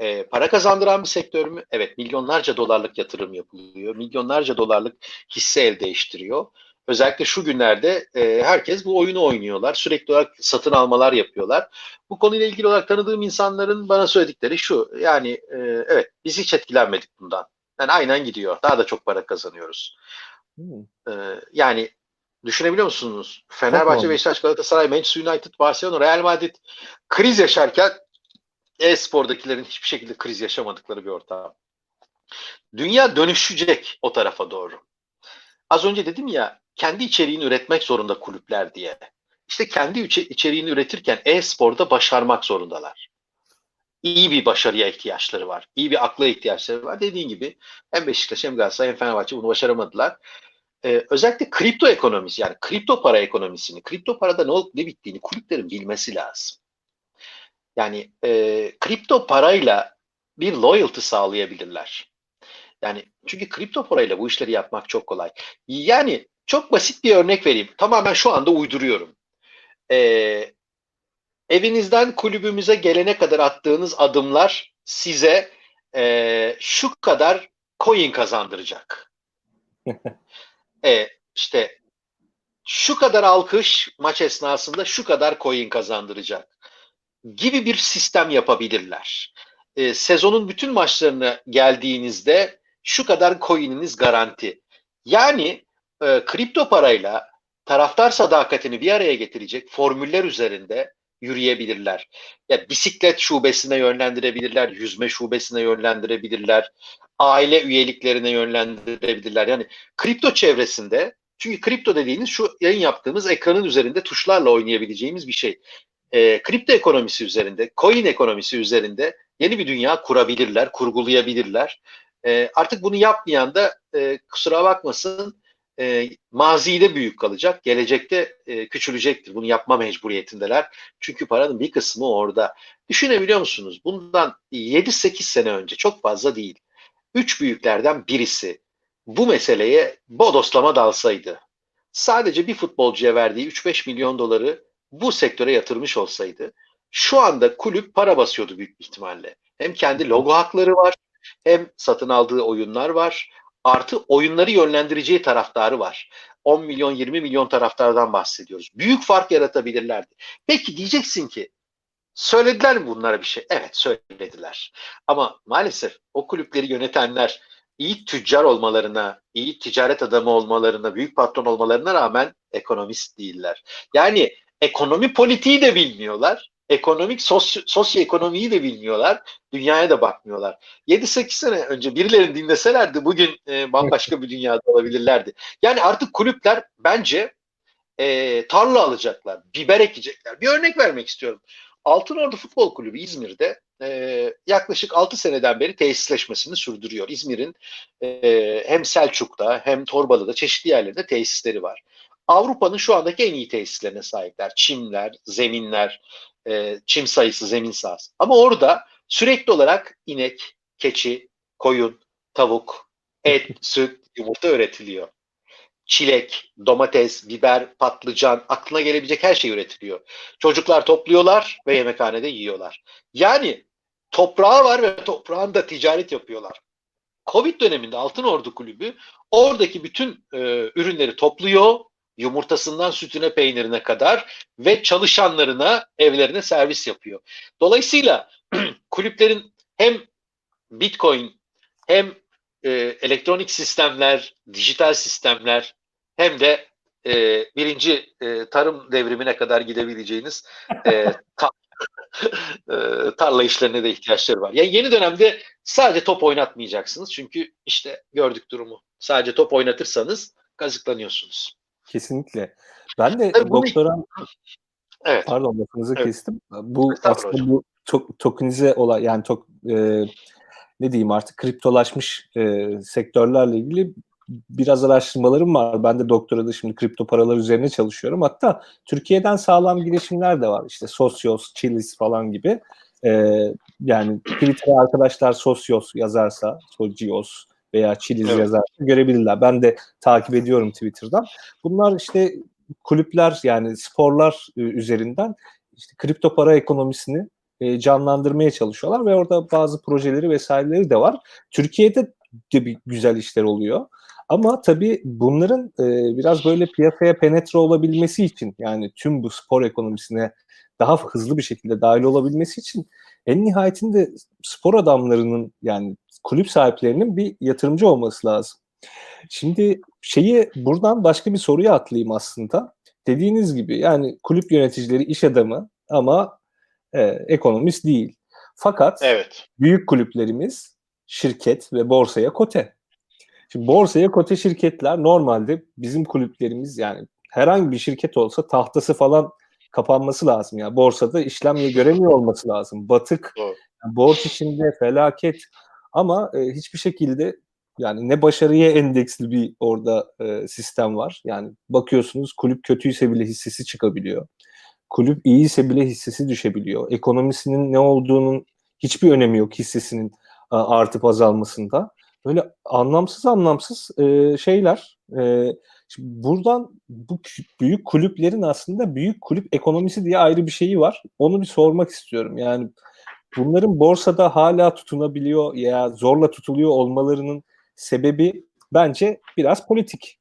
Speaker 2: Ee, para kazandıran bir sektör mü? Evet milyonlarca dolarlık yatırım yapılıyor. Milyonlarca dolarlık hisse el değiştiriyor. Özellikle şu günlerde e, herkes bu oyunu oynuyorlar. Sürekli olarak satın almalar yapıyorlar. Bu konuyla ilgili olarak tanıdığım insanların bana söyledikleri şu. Yani e, evet biz hiç etkilenmedik bundan. Yani aynen gidiyor. Daha da çok para kazanıyoruz.
Speaker 1: Hmm.
Speaker 2: Ee, yani düşünebiliyor musunuz? Fenerbahçe. Beşiktaş, Galatasaray, Manchester United, Barcelona, Real Madrid kriz yaşarken e-spordakilerin hiçbir şekilde kriz yaşamadıkları bir ortam. Dünya dönüşecek o tarafa doğru. Az önce dedim ya kendi içeriğini üretmek zorunda kulüpler diye. İşte kendi içe- içeriğini üretirken e-sporda başarmak zorundalar. İyi bir başarıya ihtiyaçları var. İyi bir akla ihtiyaçları var. Dediğin gibi hem Beşiktaş hem Galatasaray hem Fenerbahçe bunu başaramadılar. Ee, özellikle kripto ekonomisi yani kripto para ekonomisini, kripto parada ne olup ne bittiğini kulüplerin bilmesi lazım. Yani e, kripto parayla bir loyalty sağlayabilirler. Yani çünkü kripto parayla bu işleri yapmak çok kolay. Yani çok basit bir örnek vereyim. Tamamen şu anda uyduruyorum. Ee, evinizden kulübümüze gelene kadar attığınız adımlar size e, şu kadar coin kazandıracak. (laughs) e, işte şu kadar alkış maç esnasında şu kadar coin kazandıracak gibi bir sistem yapabilirler. E, sezonun bütün maçlarına geldiğinizde şu kadar coin'iniz garanti. Yani e, kripto parayla taraftar sadakatini bir araya getirecek formüller üzerinde yürüyebilirler. Ya bisiklet şubesine yönlendirebilirler, yüzme şubesine yönlendirebilirler, aile üyeliklerine yönlendirebilirler. Yani kripto çevresinde çünkü kripto dediğiniz şu yayın yaptığımız ekranın üzerinde tuşlarla oynayabileceğimiz bir şey. E, kripto ekonomisi üzerinde, coin ekonomisi üzerinde yeni bir dünya kurabilirler, kurgulayabilirler. E, artık bunu yapmayan da e, kusura bakmasın e, mazide büyük kalacak, gelecekte e, küçülecektir. Bunu yapma mecburiyetindeler. Çünkü paranın bir kısmı orada. Düşünebiliyor musunuz? Bundan 7-8 sene önce çok fazla değil. Üç büyüklerden birisi bu meseleye bodoslama dalsaydı, sadece bir futbolcuya verdiği 3-5 milyon doları bu sektöre yatırmış olsaydı, şu anda kulüp para basıyordu büyük ihtimalle. Hem kendi logo hakları var, hem satın aldığı oyunlar var, artı oyunları yönlendireceği taraftarı var. 10 milyon 20 milyon taraftardan bahsediyoruz. Büyük fark yaratabilirlerdi. Peki diyeceksin ki söylediler mi bunlara bir şey? Evet söylediler. Ama maalesef o kulüpleri yönetenler iyi tüccar olmalarına, iyi ticaret adamı olmalarına, büyük patron olmalarına rağmen ekonomist değiller. Yani ekonomi politiği de bilmiyorlar. Ekonomik, sosyo, sosyoekonomiyi de bilmiyorlar. Dünyaya da bakmıyorlar. 7-8 sene önce birilerini dinleselerdi bugün e, bambaşka bir dünyada olabilirlerdi. Yani artık kulüpler bence e, tarla alacaklar, biber ekecekler. Bir örnek vermek istiyorum. Altınordu Futbol Kulübü İzmir'de e, yaklaşık 6 seneden beri tesisleşmesini sürdürüyor. İzmir'in e, hem Selçuk'ta hem Torbalı'da çeşitli yerlerinde tesisleri var. Avrupa'nın şu andaki en iyi tesislerine sahipler. Çimler, zeminler, e, çim sayısı, zemin sahası. Ama orada sürekli olarak inek, keçi, koyun, tavuk, et, (laughs) süt, yumurta üretiliyor. Çilek, domates, biber, patlıcan, aklına gelebilecek her şey üretiliyor. Çocuklar topluyorlar ve yemekhanede yiyorlar. Yani toprağı var ve toprağında ticaret yapıyorlar. Covid döneminde Altın Ordu Kulübü oradaki bütün e, ürünleri topluyor, yumurtasından sütüne peynirine kadar ve çalışanlarına evlerine servis yapıyor. Dolayısıyla (clears throat) kulüplerin hem Bitcoin hem e, elektronik sistemler, dijital sistemler hem de e, birinci e, tarım devrimine kadar gidebileceğiniz e, (laughs) ta, e, tarla işlerine de ihtiyaçları var. Yani yeni dönemde sadece top oynatmayacaksınız. Çünkü işte gördük durumu. Sadece top oynatırsanız kazıklanıyorsunuz.
Speaker 1: Kesinlikle. Ben de
Speaker 2: Tabii bunu-
Speaker 1: doktoram
Speaker 2: Evet.
Speaker 1: pardon lafınızı
Speaker 2: Evet.
Speaker 1: kestim. Bu aslında bu to- tokenize olan yani tok, e, ne diyeyim artık kriptolaşmış e, sektörlerle ilgili biraz araştırmalarım var. Ben de doktorada şimdi kripto paralar üzerine çalışıyorum. Hatta Türkiye'den sağlam girişimler de var. İşte Sosyos, Chilis falan gibi. Ee, yani Twitter'a arkadaşlar Sosyos yazarsa, Socios veya Chiliz evet. yazarsa görebilirler. Ben de takip ediyorum Twitter'dan. Bunlar işte kulüpler yani sporlar üzerinden işte kripto para ekonomisini e, canlandırmaya çalışıyorlar ve orada bazı projeleri vesaireleri de var. Türkiye'de de bir güzel işler oluyor. Ama tabii bunların e, biraz böyle piyasaya penetre olabilmesi için yani tüm bu spor ekonomisine daha hızlı bir şekilde dahil olabilmesi için en nihayetinde spor adamlarının yani kulüp sahiplerinin bir yatırımcı olması lazım. Şimdi şeyi buradan başka bir soruya atlayayım aslında. Dediğiniz gibi yani kulüp yöneticileri iş adamı ama e, ekonomist değil. Fakat evet. büyük kulüplerimiz şirket ve borsaya kote. Şimdi borsaya kote şirketler normalde bizim kulüplerimiz yani herhangi bir şirket olsa tahtası falan kapanması lazım. Yani borsada işlem göremiyor olması lazım. Batık, yani borç içinde felaket ama e, hiçbir şekilde yani ne başarıya endeksli bir orada e, sistem var. Yani bakıyorsunuz kulüp kötüyse bile hissesi çıkabiliyor. Kulüp iyiyse bile hissesi düşebiliyor. Ekonomisinin ne olduğunun hiçbir önemi yok hissesinin artıp azalmasında. Böyle anlamsız anlamsız e, şeyler. E, şimdi buradan bu büyük kulüplerin aslında büyük kulüp ekonomisi diye ayrı bir şeyi var. Onu bir sormak istiyorum. Yani bunların borsada hala tutunabiliyor ya zorla tutuluyor olmalarının sebebi bence biraz politik.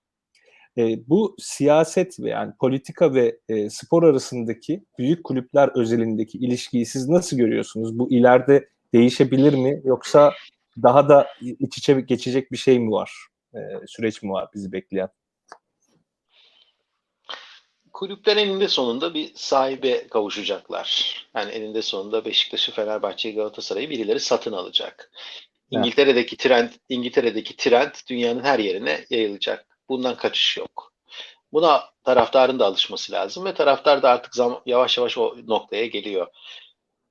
Speaker 1: E, bu siyaset ve yani politika ve e, spor arasındaki büyük kulüpler özelindeki ilişkiyi siz nasıl görüyorsunuz? Bu ileride değişebilir mi yoksa daha da iç içe geçecek bir şey mi var? E, süreç mi var bizi bekleyen?
Speaker 2: Kulüpler eninde sonunda bir sahibe kavuşacaklar. Yani eninde sonunda Beşiktaş'ı, Fenerbahçe'yi, Galatasaray'ı birileri satın alacak. İngiltere'deki trend, İngiltere'deki trend dünyanın her yerine yayılacak. Bundan kaçış yok. Buna taraftarın da alışması lazım ve taraftar da artık zam yavaş yavaş o noktaya geliyor.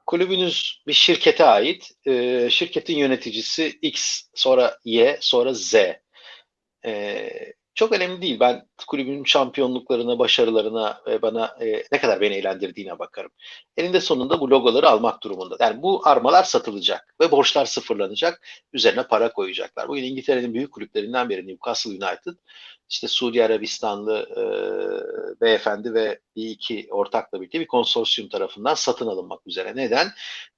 Speaker 2: Kulübünüz bir şirkete ait. E, şirketin yöneticisi X, sonra Y, sonra Z. E, çok önemli değil. Ben kulübün şampiyonluklarına, başarılarına ve bana e, ne kadar beni eğlendirdiğine bakarım. Elinde sonunda bu logoları almak durumunda. Yani bu armalar satılacak ve borçlar sıfırlanacak. Üzerine para koyacaklar. Bugün İngiltere'nin büyük kulüplerinden biri Newcastle United işte Suudi Arabistanlı e, beyefendi ve bir iki ortakla birlikte bir konsorsiyum tarafından satın alınmak üzere. Neden?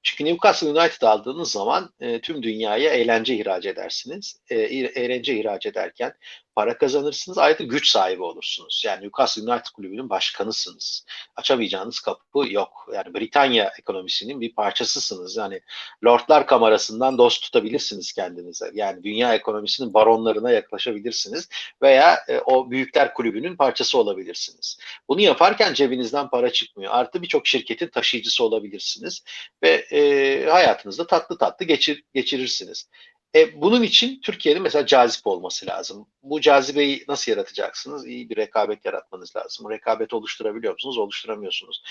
Speaker 2: Çünkü Newcastle United aldığınız zaman e, tüm dünyaya eğlence ihraç edersiniz. E, eğlence ihraç ederken para kazanırsınız. Ayrıca güç sahibi olursunuz. Yani Newcastle United kulübünün başkanısınız. Açamayacağınız kapı yok. Yani Britanya ekonomisinin bir parçasısınız. Yani Lordlar Kamerası'ndan dost tutabilirsiniz kendinize. Yani dünya ekonomisinin baronlarına yaklaşabilirsiniz veya e, o büyükler kulübünün parçası olabilirsiniz. Bunu yaparken cebinizden para çıkmıyor. Artı birçok şirketin taşıyıcısı olabilirsiniz ve e, hayatınızda tatlı tatlı geçir, geçirirsiniz. E, bunun için Türkiye'nin mesela cazip olması lazım. Bu cazibeyi nasıl yaratacaksınız? İyi bir rekabet yaratmanız lazım. Rekabet oluşturabiliyor musunuz? Oluşturamıyorsunuz.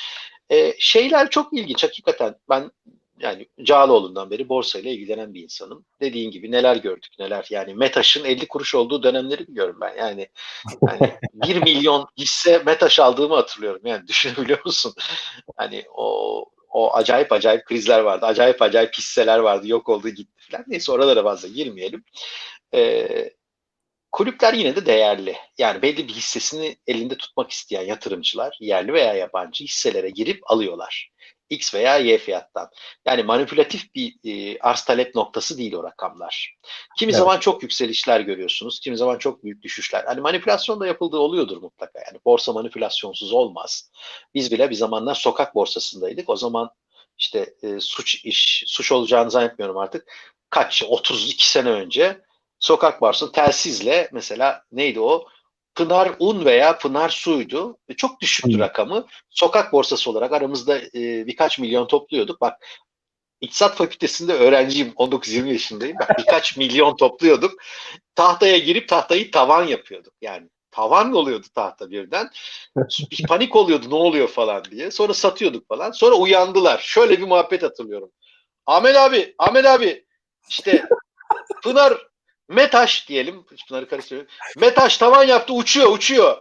Speaker 2: E, şeyler çok ilginç. Hakikaten ben yani Cağaloğlu'ndan beri borsayla ilgilenen bir insanım. Dediğin gibi neler gördük neler. Yani Metaş'ın 50 kuruş olduğu dönemleri biliyorum ben. Yani, yani (laughs) 1 milyon hisse Metaş aldığımı hatırlıyorum. Yani düşünebiliyor musun? Hani o o acayip acayip krizler vardı. Acayip acayip hisseler vardı. Yok oldu gitti falan. Neyse oralara fazla girmeyelim. Ee, kulüpler yine de değerli. Yani belli bir hissesini elinde tutmak isteyen yatırımcılar yerli veya yabancı hisselere girip alıyorlar. X veya Y fiyattan. Yani manipülatif bir e, arz talep noktası değil o rakamlar. Kimi evet. zaman çok yükselişler görüyorsunuz, kimi zaman çok büyük düşüşler. Hani manipülasyon da yapıldığı oluyordur mutlaka. Yani borsa manipülasyonsuz olmaz. Biz bile bir zamanlar sokak borsasındaydık. O zaman işte e, suç iş, suç olacağını zannetmiyorum artık. Kaç, 32 sene önce sokak borsası telsizle mesela neydi o? Pınar Un veya Pınar Su'ydu. E, çok düşüktü hmm. rakamı. Sokak borsası olarak aramızda e, birkaç milyon topluyorduk. Bak İktisat Fakültesinde öğrenciyim. 19-20 yaşındayım. Bak, birkaç (laughs) milyon topluyorduk. Tahtaya girip tahtayı tavan yapıyorduk. Yani Tavan oluyordu tahta birden. Bir (laughs) panik oluyordu ne oluyor falan diye. Sonra satıyorduk falan. Sonra uyandılar. Şöyle bir muhabbet hatırlıyorum. Ahmet abi, Ahmet abi işte Pınar Metaş diyelim. Pınar'ı karıştırıyorum. Metaş tavan yaptı uçuyor uçuyor.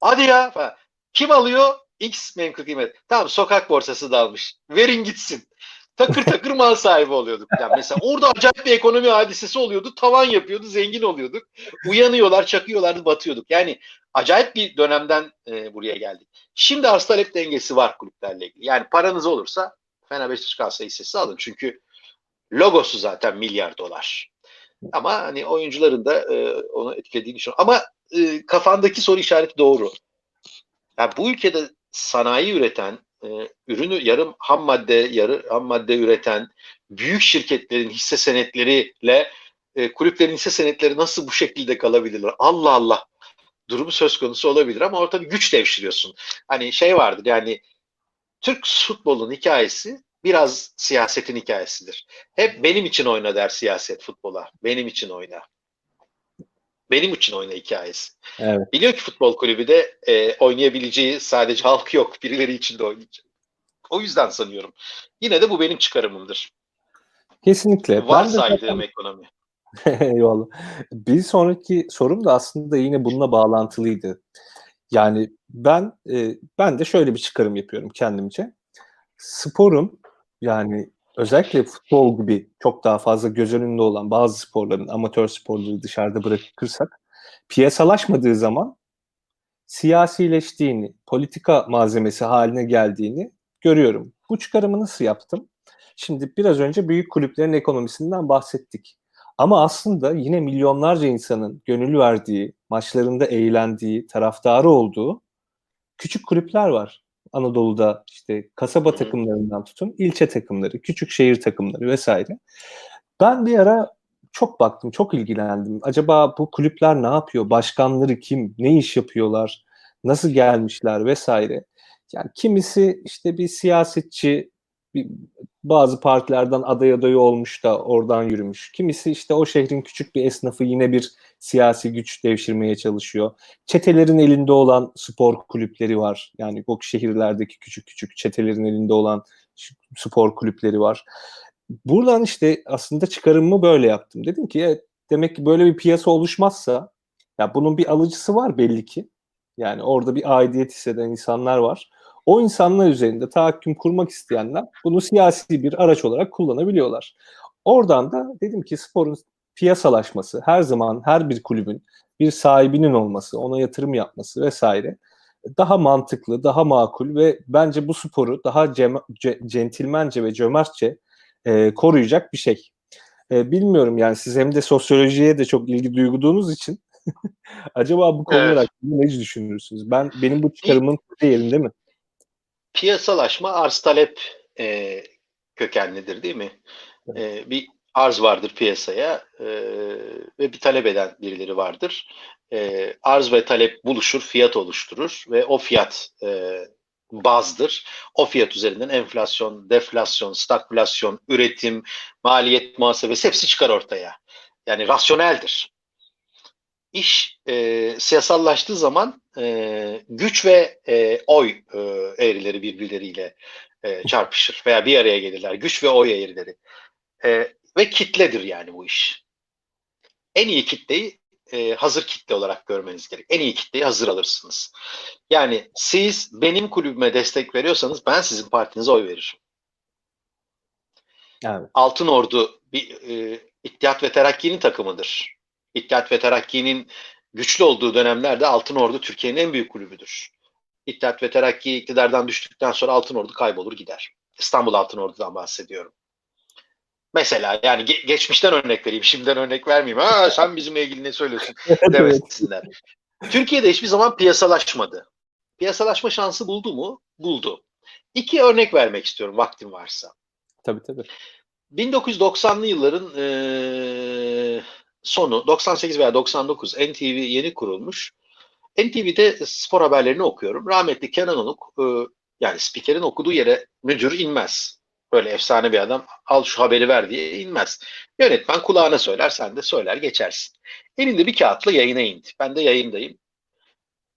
Speaker 2: Hadi ya falan. Kim alıyor? X menkul kıymet. Tamam sokak borsası dalmış. Verin gitsin. Takır takır mal sahibi oluyorduk. Yani mesela orada acayip bir ekonomi hadisesi oluyordu. Tavan yapıyordu. Zengin oluyorduk. Uyanıyorlar, çakıyorlardı, batıyorduk. Yani acayip bir dönemden e, buraya geldik. Şimdi arz talep dengesi var kulüplerle ilgili. Yani paranız olursa Fener Beşiktaş hissesi alın. Çünkü logosu zaten milyar dolar. Ama hani oyuncuların da e, onu etkilediğini düşünüyorum. Ama e, kafandaki soru işareti doğru. Yani bu ülkede sanayi üreten, e, ürünü yarım ham madde, yarı ham madde üreten büyük şirketlerin hisse senetleriyle e, kulüplerin hisse senetleri nasıl bu şekilde kalabilirler? Allah Allah durumu söz konusu olabilir ama orada bir güç devşiriyorsun. Hani şey vardır yani Türk futbolunun hikayesi biraz siyasetin hikayesidir. Hep benim için oyna der siyaset futbola. Benim için oyna. Benim için oyna hikayesi.
Speaker 1: Evet.
Speaker 2: Biliyor ki futbol kulübü de e, oynayabileceği sadece halk yok. Birileri için de oynayacak. O yüzden sanıyorum. Yine de bu benim çıkarımımdır.
Speaker 1: Kesinlikle.
Speaker 2: Var
Speaker 1: Ben de
Speaker 2: saydığım
Speaker 1: zaten-
Speaker 2: ekonomi. (laughs)
Speaker 1: Eyvallah. Bir sonraki sorum da aslında yine bununla bağlantılıydı. Yani ben e, ben de şöyle bir çıkarım yapıyorum kendimce. Sporun yani özellikle futbol gibi çok daha fazla göz önünde olan bazı sporların amatör sporları dışarıda bırakırsak piyasalaşmadığı zaman siyasileştiğini, politika malzemesi haline geldiğini görüyorum. Bu çıkarımı nasıl yaptım? Şimdi biraz önce büyük kulüplerin ekonomisinden bahsettik. Ama aslında yine milyonlarca insanın gönül verdiği, maçlarında eğlendiği, taraftarı olduğu küçük kulüpler var. Anadolu'da işte kasaba takımlarından tutun ilçe takımları, küçük şehir takımları vesaire. Ben bir ara çok baktım, çok ilgilendim. Acaba bu kulüpler ne yapıyor? Başkanları kim? Ne iş yapıyorlar? Nasıl gelmişler vesaire. Yani kimisi işte bir siyasetçi, bir, bazı partilerden aday adayı olmuş da oradan yürümüş. Kimisi işte o şehrin küçük bir esnafı yine bir siyasi güç devşirmeye çalışıyor. Çetelerin elinde olan spor kulüpleri var. Yani o şehirlerdeki küçük küçük çetelerin elinde olan spor kulüpleri var. Buradan işte aslında çıkarımımı böyle yaptım. Dedim ki evet, demek ki böyle bir piyasa oluşmazsa ya bunun bir alıcısı var belli ki. Yani orada bir aidiyet hisseden insanlar var. O insanlar üzerinde tahakküm kurmak isteyenler bunu siyasi bir araç olarak kullanabiliyorlar. Oradan da dedim ki sporun piyasalaşması, her zaman her bir kulübün bir sahibinin olması, ona yatırım yapması vesaire daha mantıklı, daha makul ve bence bu sporu daha cem- ce- centilmence ve cömertçe e, koruyacak bir şey. E, bilmiyorum yani siz hem de sosyolojiye de çok ilgi duyduğunuz için (laughs) acaba bu konular
Speaker 2: Evet.
Speaker 1: hakkında ne düşünürsünüz? Ben benim bu çıkarımım yerinde mi?
Speaker 2: Piyasalaşma arz talep e, kökenlidir değil mi? E, bir arz vardır piyasaya e, ve bir talep eden birileri vardır. E, arz ve talep buluşur, fiyat oluşturur ve o fiyat e, bazdır. O fiyat üzerinden enflasyon, deflasyon, stagflasyon, üretim, maliyet muhasebesi hepsi çıkar ortaya. Yani rasyoneldir. İş e, siyasallaştığı zaman e, güç ve e, oy e, eğrileri birbirleriyle e, çarpışır veya bir araya gelirler. Güç ve oy eğrileri. E, ve kitledir yani bu iş. En iyi kitleyi e, hazır kitle olarak görmeniz gerek. En iyi kitleyi hazır alırsınız. Yani siz benim kulübüme destek veriyorsanız ben sizin partinize oy veririm.
Speaker 1: Evet.
Speaker 2: Altın Ordu bir e, İttihat ve Terakki'nin takımıdır. İttihat ve Terakki'nin güçlü olduğu dönemlerde Altın Ordu Türkiye'nin en büyük kulübüdür. İttihat ve Terakki iktidardan düştükten sonra Altın Ordu kaybolur gider. İstanbul Altın Ordu'dan bahsediyorum. Mesela yani ge- geçmişten örnek vereyim, şimdiden örnek vermeyeyim. Ha sen bizimle ilgili ne söylüyorsun (laughs) demesinler. Türkiye'de hiçbir zaman piyasalaşmadı. Piyasalaşma şansı buldu mu? Buldu. İki örnek vermek istiyorum vaktim varsa.
Speaker 1: Tabii tabii.
Speaker 2: 1990'lı yılların sonu 98 veya 99 NTV yeni kurulmuş. NTV'de spor haberlerini okuyorum. Rahmetli Kenan Onuk eee, yani spikerin okuduğu yere müdür inmez. Böyle efsane bir adam al şu haberi ver diye inmez. Yönetmen kulağına söyler sen de söyler geçersin. Elinde bir kağıtla yayına indi. Ben de yayındayım.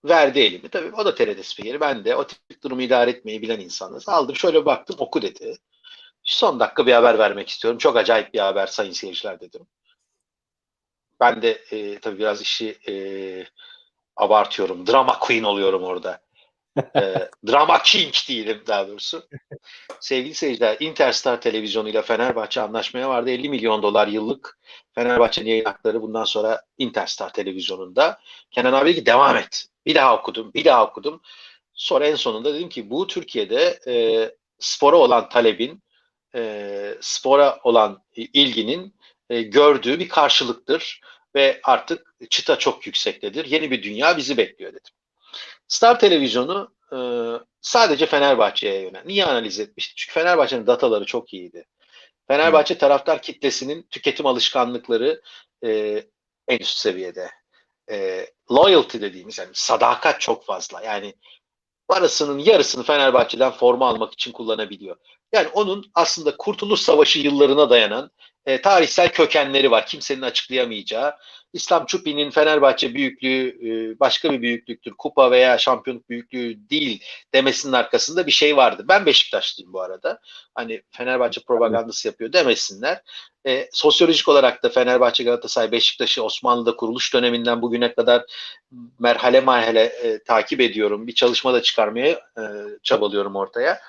Speaker 2: verdi elimi. Tabii o da TRT spikeri. Ben de o tip durumu idare etmeyi bilen insanız. Aldım şöyle baktım oku dedi. Son dakika bir haber vermek istiyorum. Çok acayip bir haber sayın seyirciler dedim. Ben de e, tabii biraz işi e, abartıyorum. Drama queen oluyorum orada. e, (laughs) drama king değilim daha doğrusu. Sevgili seyirciler, Interstar televizyonu ile Fenerbahçe anlaşmaya vardı. 50 milyon dolar yıllık Fenerbahçe'nin yayın hakları bundan sonra Interstar televizyonunda. Kenan abi ki devam et. Bir daha okudum, bir daha okudum. Sonra en sonunda dedim ki bu Türkiye'de e, spora olan talebin, e, spora olan ilginin e, gördüğü bir karşılıktır ve artık çıta çok yüksektedir. Yeni bir dünya bizi bekliyor dedim. Star Televizyonu e, sadece Fenerbahçe'ye yönel. Niye analiz etmişti? Çünkü Fenerbahçe'nin dataları çok iyiydi. Fenerbahçe taraftar kitlesinin tüketim alışkanlıkları e, en üst seviyede. E, loyalty dediğimiz yani sadakat çok fazla. Yani parasının yarısını Fenerbahçe'den forma almak için kullanabiliyor. Yani onun aslında Kurtuluş Savaşı yıllarına dayanan e, tarihsel kökenleri var. Kimsenin açıklayamayacağı. İslam Çupi'nin Fenerbahçe büyüklüğü e, başka bir büyüklüktür. Kupa veya şampiyonluk büyüklüğü değil demesinin arkasında bir şey vardı. Ben Beşiktaşlıyım bu arada. Hani Fenerbahçe propagandası yapıyor demesinler. E, sosyolojik olarak da Fenerbahçe, Galatasaray, Beşiktaş'ı Osmanlı'da kuruluş döneminden bugüne kadar merhale merhale e, takip ediyorum. Bir çalışma da çıkarmaya e, çabalıyorum ortaya.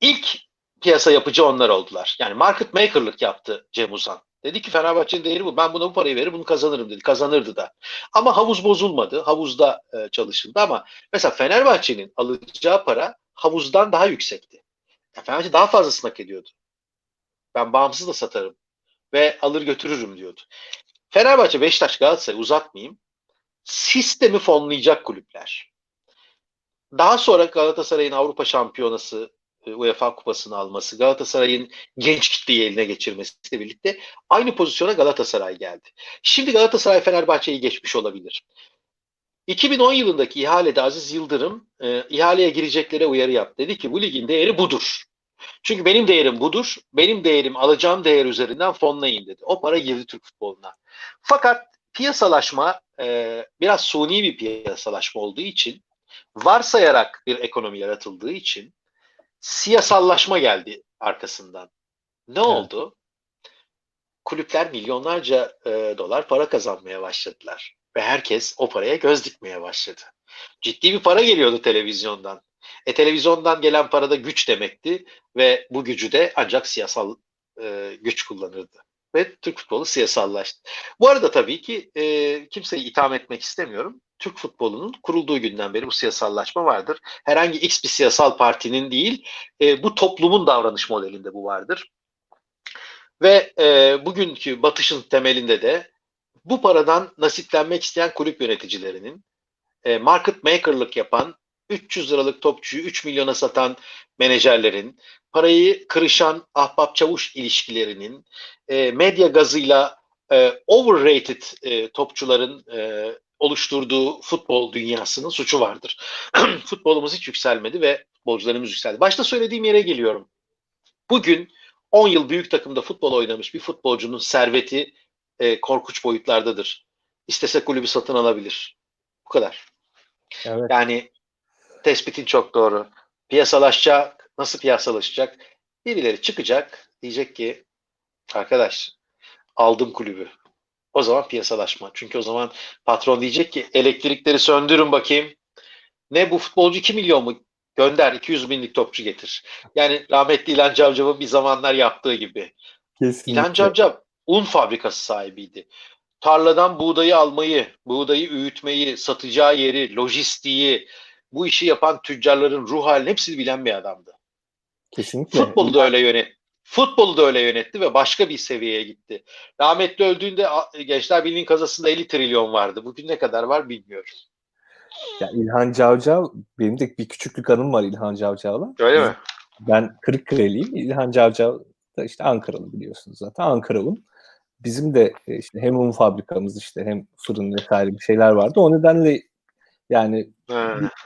Speaker 2: İlk piyasa yapıcı onlar oldular. Yani market maker'lık yaptı Cem Uzan. Dedi ki Fenerbahçe'nin değeri bu. Ben buna bu parayı verir bunu kazanırım dedi. Kazanırdı da. Ama havuz bozulmadı. Havuzda e, çalışıldı ama mesela Fenerbahçe'nin alacağı para havuzdan daha yüksekti. Yani Fenerbahçe daha fazlasını hak ediyordu. Ben bağımsız da satarım ve alır götürürüm diyordu. Fenerbahçe, Beşiktaş, Galatasaray uzatmayayım. Sistemi fonlayacak kulüpler. Daha sonra Galatasaray'ın Avrupa Şampiyonası UEFA kupasını alması, Galatasaray'ın genç kitleyi eline geçirmesiyle birlikte aynı pozisyona Galatasaray geldi. Şimdi Galatasaray Fenerbahçe'yi geçmiş olabilir. 2010 yılındaki ihalede Aziz Yıldırım e, ihaleye gireceklere uyarı yaptı. Dedi ki bu ligin değeri budur. Çünkü benim değerim budur. Benim değerim alacağım değer üzerinden fonlayın dedi. O para girdi Türk futboluna. Fakat piyasalaşma e, biraz suni bir piyasalaşma olduğu için varsayarak bir ekonomi yaratıldığı için siyasallaşma geldi arkasından. Ne evet. oldu? Kulüpler milyonlarca e, dolar para kazanmaya başladılar. Ve herkes o paraya göz dikmeye başladı. Ciddi bir para geliyordu televizyondan. E televizyondan gelen para da güç demekti ve bu gücü de ancak siyasal e, güç kullanırdı. Ve Türk futbolu siyasallaştı. Bu arada tabii ki e, kimseyi itham etmek istemiyorum. Türk futbolunun kurulduğu günden beri bu siyasallaşma vardır. Herhangi X bir siyasal partinin değil, e, bu toplumun davranış modelinde bu vardır. Ve e, bugünkü batışın temelinde de bu paradan nasiplenmek isteyen kulüp yöneticilerinin, e, market maker'lık yapan, 300 liralık topçuyu 3 milyona satan menajerlerin, parayı kırışan ahbap çavuş ilişkilerinin, e, medya gazıyla e, overrated e, topçuların e, oluşturduğu futbol dünyasının suçu vardır. (clears throat) Futbolumuz hiç yükselmedi ve futbolcularımız yükseldi. Başta söylediğim yere geliyorum. Bugün 10 yıl büyük takımda futbol oynamış bir futbolcunun serveti e, korkunç boyutlardadır. İstese kulübü satın alabilir. Bu kadar. Evet. Yani tespitin çok doğru. Piyasalaşacak. Nasıl piyasalaşacak? Birileri çıkacak. Diyecek ki arkadaş aldım kulübü. O zaman piyasalaşma. Çünkü o zaman patron diyecek ki elektrikleri söndürün bakayım. Ne bu futbolcu 2 milyon mu? Gönder 200 binlik topçu getir. Yani rahmetli İlhan Cavcav'ın bir zamanlar yaptığı gibi. Kesinlikle. İlhan Cavcav un fabrikası sahibiydi. Tarladan buğdayı almayı, buğdayı öğütmeyi, satacağı yeri, lojistiği, bu işi yapan tüccarların ruh halini hepsini bilen bir adamdı. Kesinlikle. Futbolu da öyle yönet. Futbolu da öyle yönetti ve başka bir seviyeye gitti. Rahmetli öldüğünde Gençler Birliği'nin kazasında 50 trilyon vardı. Bugün ne kadar var bilmiyorum.
Speaker 1: Ya İlhan Cavcav, benim de bir küçüklük anım var İlhan Cavcav'la.
Speaker 2: Öyle mi?
Speaker 1: Ben Kırıkkale'liyim. İlhan Cavcav da işte Ankaralı biliyorsunuz zaten. Ankaralım. Bizim de e, işte hem un fabrikamız işte hem fırın vesaire bir şeyler vardı. O nedenle yani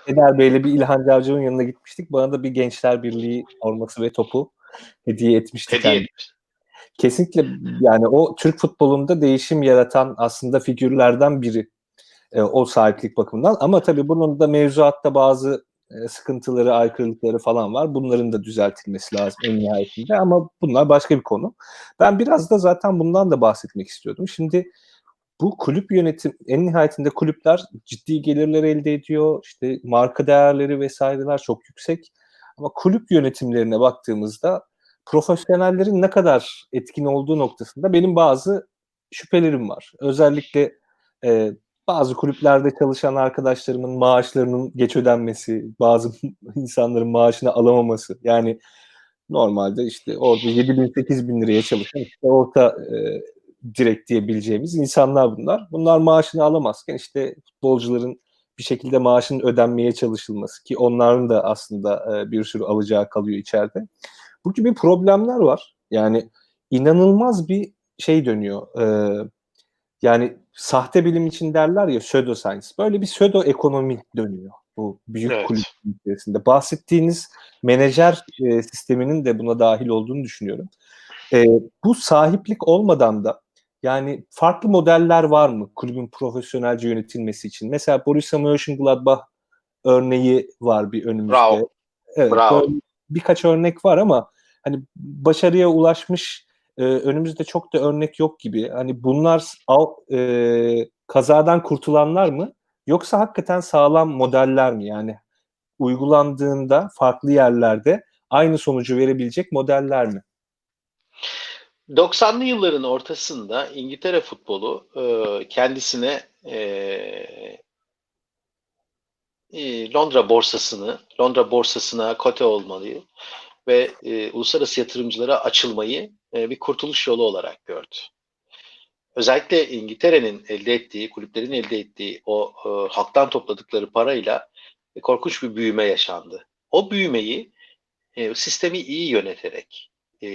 Speaker 1: Eder Bey'le bir İlhan Cavcav'ın yanına gitmiştik. Bana da bir Gençler Birliği olması ve topu hediye etmiştik. Hediye yani. Kesinlikle yani o Türk futbolunda değişim yaratan aslında figürlerden biri. E, o sahiplik bakımından. Ama tabii bunun da mevzuatta bazı e, sıkıntıları, aykırılıkları falan var. Bunların da düzeltilmesi lazım en nihayetinde ama bunlar başka bir konu. Ben biraz da zaten bundan da bahsetmek istiyordum. Şimdi bu kulüp yönetim en nihayetinde kulüpler ciddi gelirler elde ediyor. İşte marka değerleri vesaireler çok yüksek. Ama kulüp yönetimlerine baktığımızda profesyonellerin ne kadar etkin olduğu noktasında benim bazı şüphelerim var. Özellikle e, bazı kulüplerde çalışan arkadaşlarımın maaşlarının geç ödenmesi, bazı (laughs) insanların maaşını alamaması. Yani normalde işte orada 7 bin 8 bin liraya çalışan işte orta e, direkt diyebileceğimiz insanlar bunlar. Bunlar maaşını alamazken işte futbolcuların bir şekilde maaşının ödenmeye çalışılması ki onların da aslında e, bir sürü alacağı kalıyor içeride. Bu gibi problemler var. Yani inanılmaz bir şey dönüyor. E, yani sahte bilim için derler ya pseudo science. Böyle bir pseudo ekonomi dönüyor bu büyük evet. kulüp içerisinde. Bahsettiğiniz menajer e, sisteminin de buna dahil olduğunu düşünüyorum. E, bu sahiplik olmadan da yani farklı modeller var mı kulübün profesyonelce yönetilmesi için? Mesela Borussia Mönchengladbach örneği var bir önümüzde.
Speaker 2: Bravo.
Speaker 1: Evet, Bravo. birkaç örnek var ama hani başarıya ulaşmış e, önümüzde çok da örnek yok gibi. Hani bunlar al, e, kazadan kurtulanlar mı? Yoksa hakikaten sağlam modeller mi? Yani uygulandığında farklı yerlerde aynı sonucu verebilecek modeller mi?
Speaker 2: 90'lı yılların ortasında İngiltere futbolu e, kendisine e, e, Londra borsasını, Londra borsasına kote olmalıyı ve e, uluslararası yatırımcılara açılmayı e, bir kurtuluş yolu olarak gördü. Özellikle İngiltere'nin elde ettiği, kulüplerin elde ettiği o e, halktan topladıkları parayla e, korkunç bir büyüme yaşandı. O büyümeyi e, sistemi iyi yöneterek, e,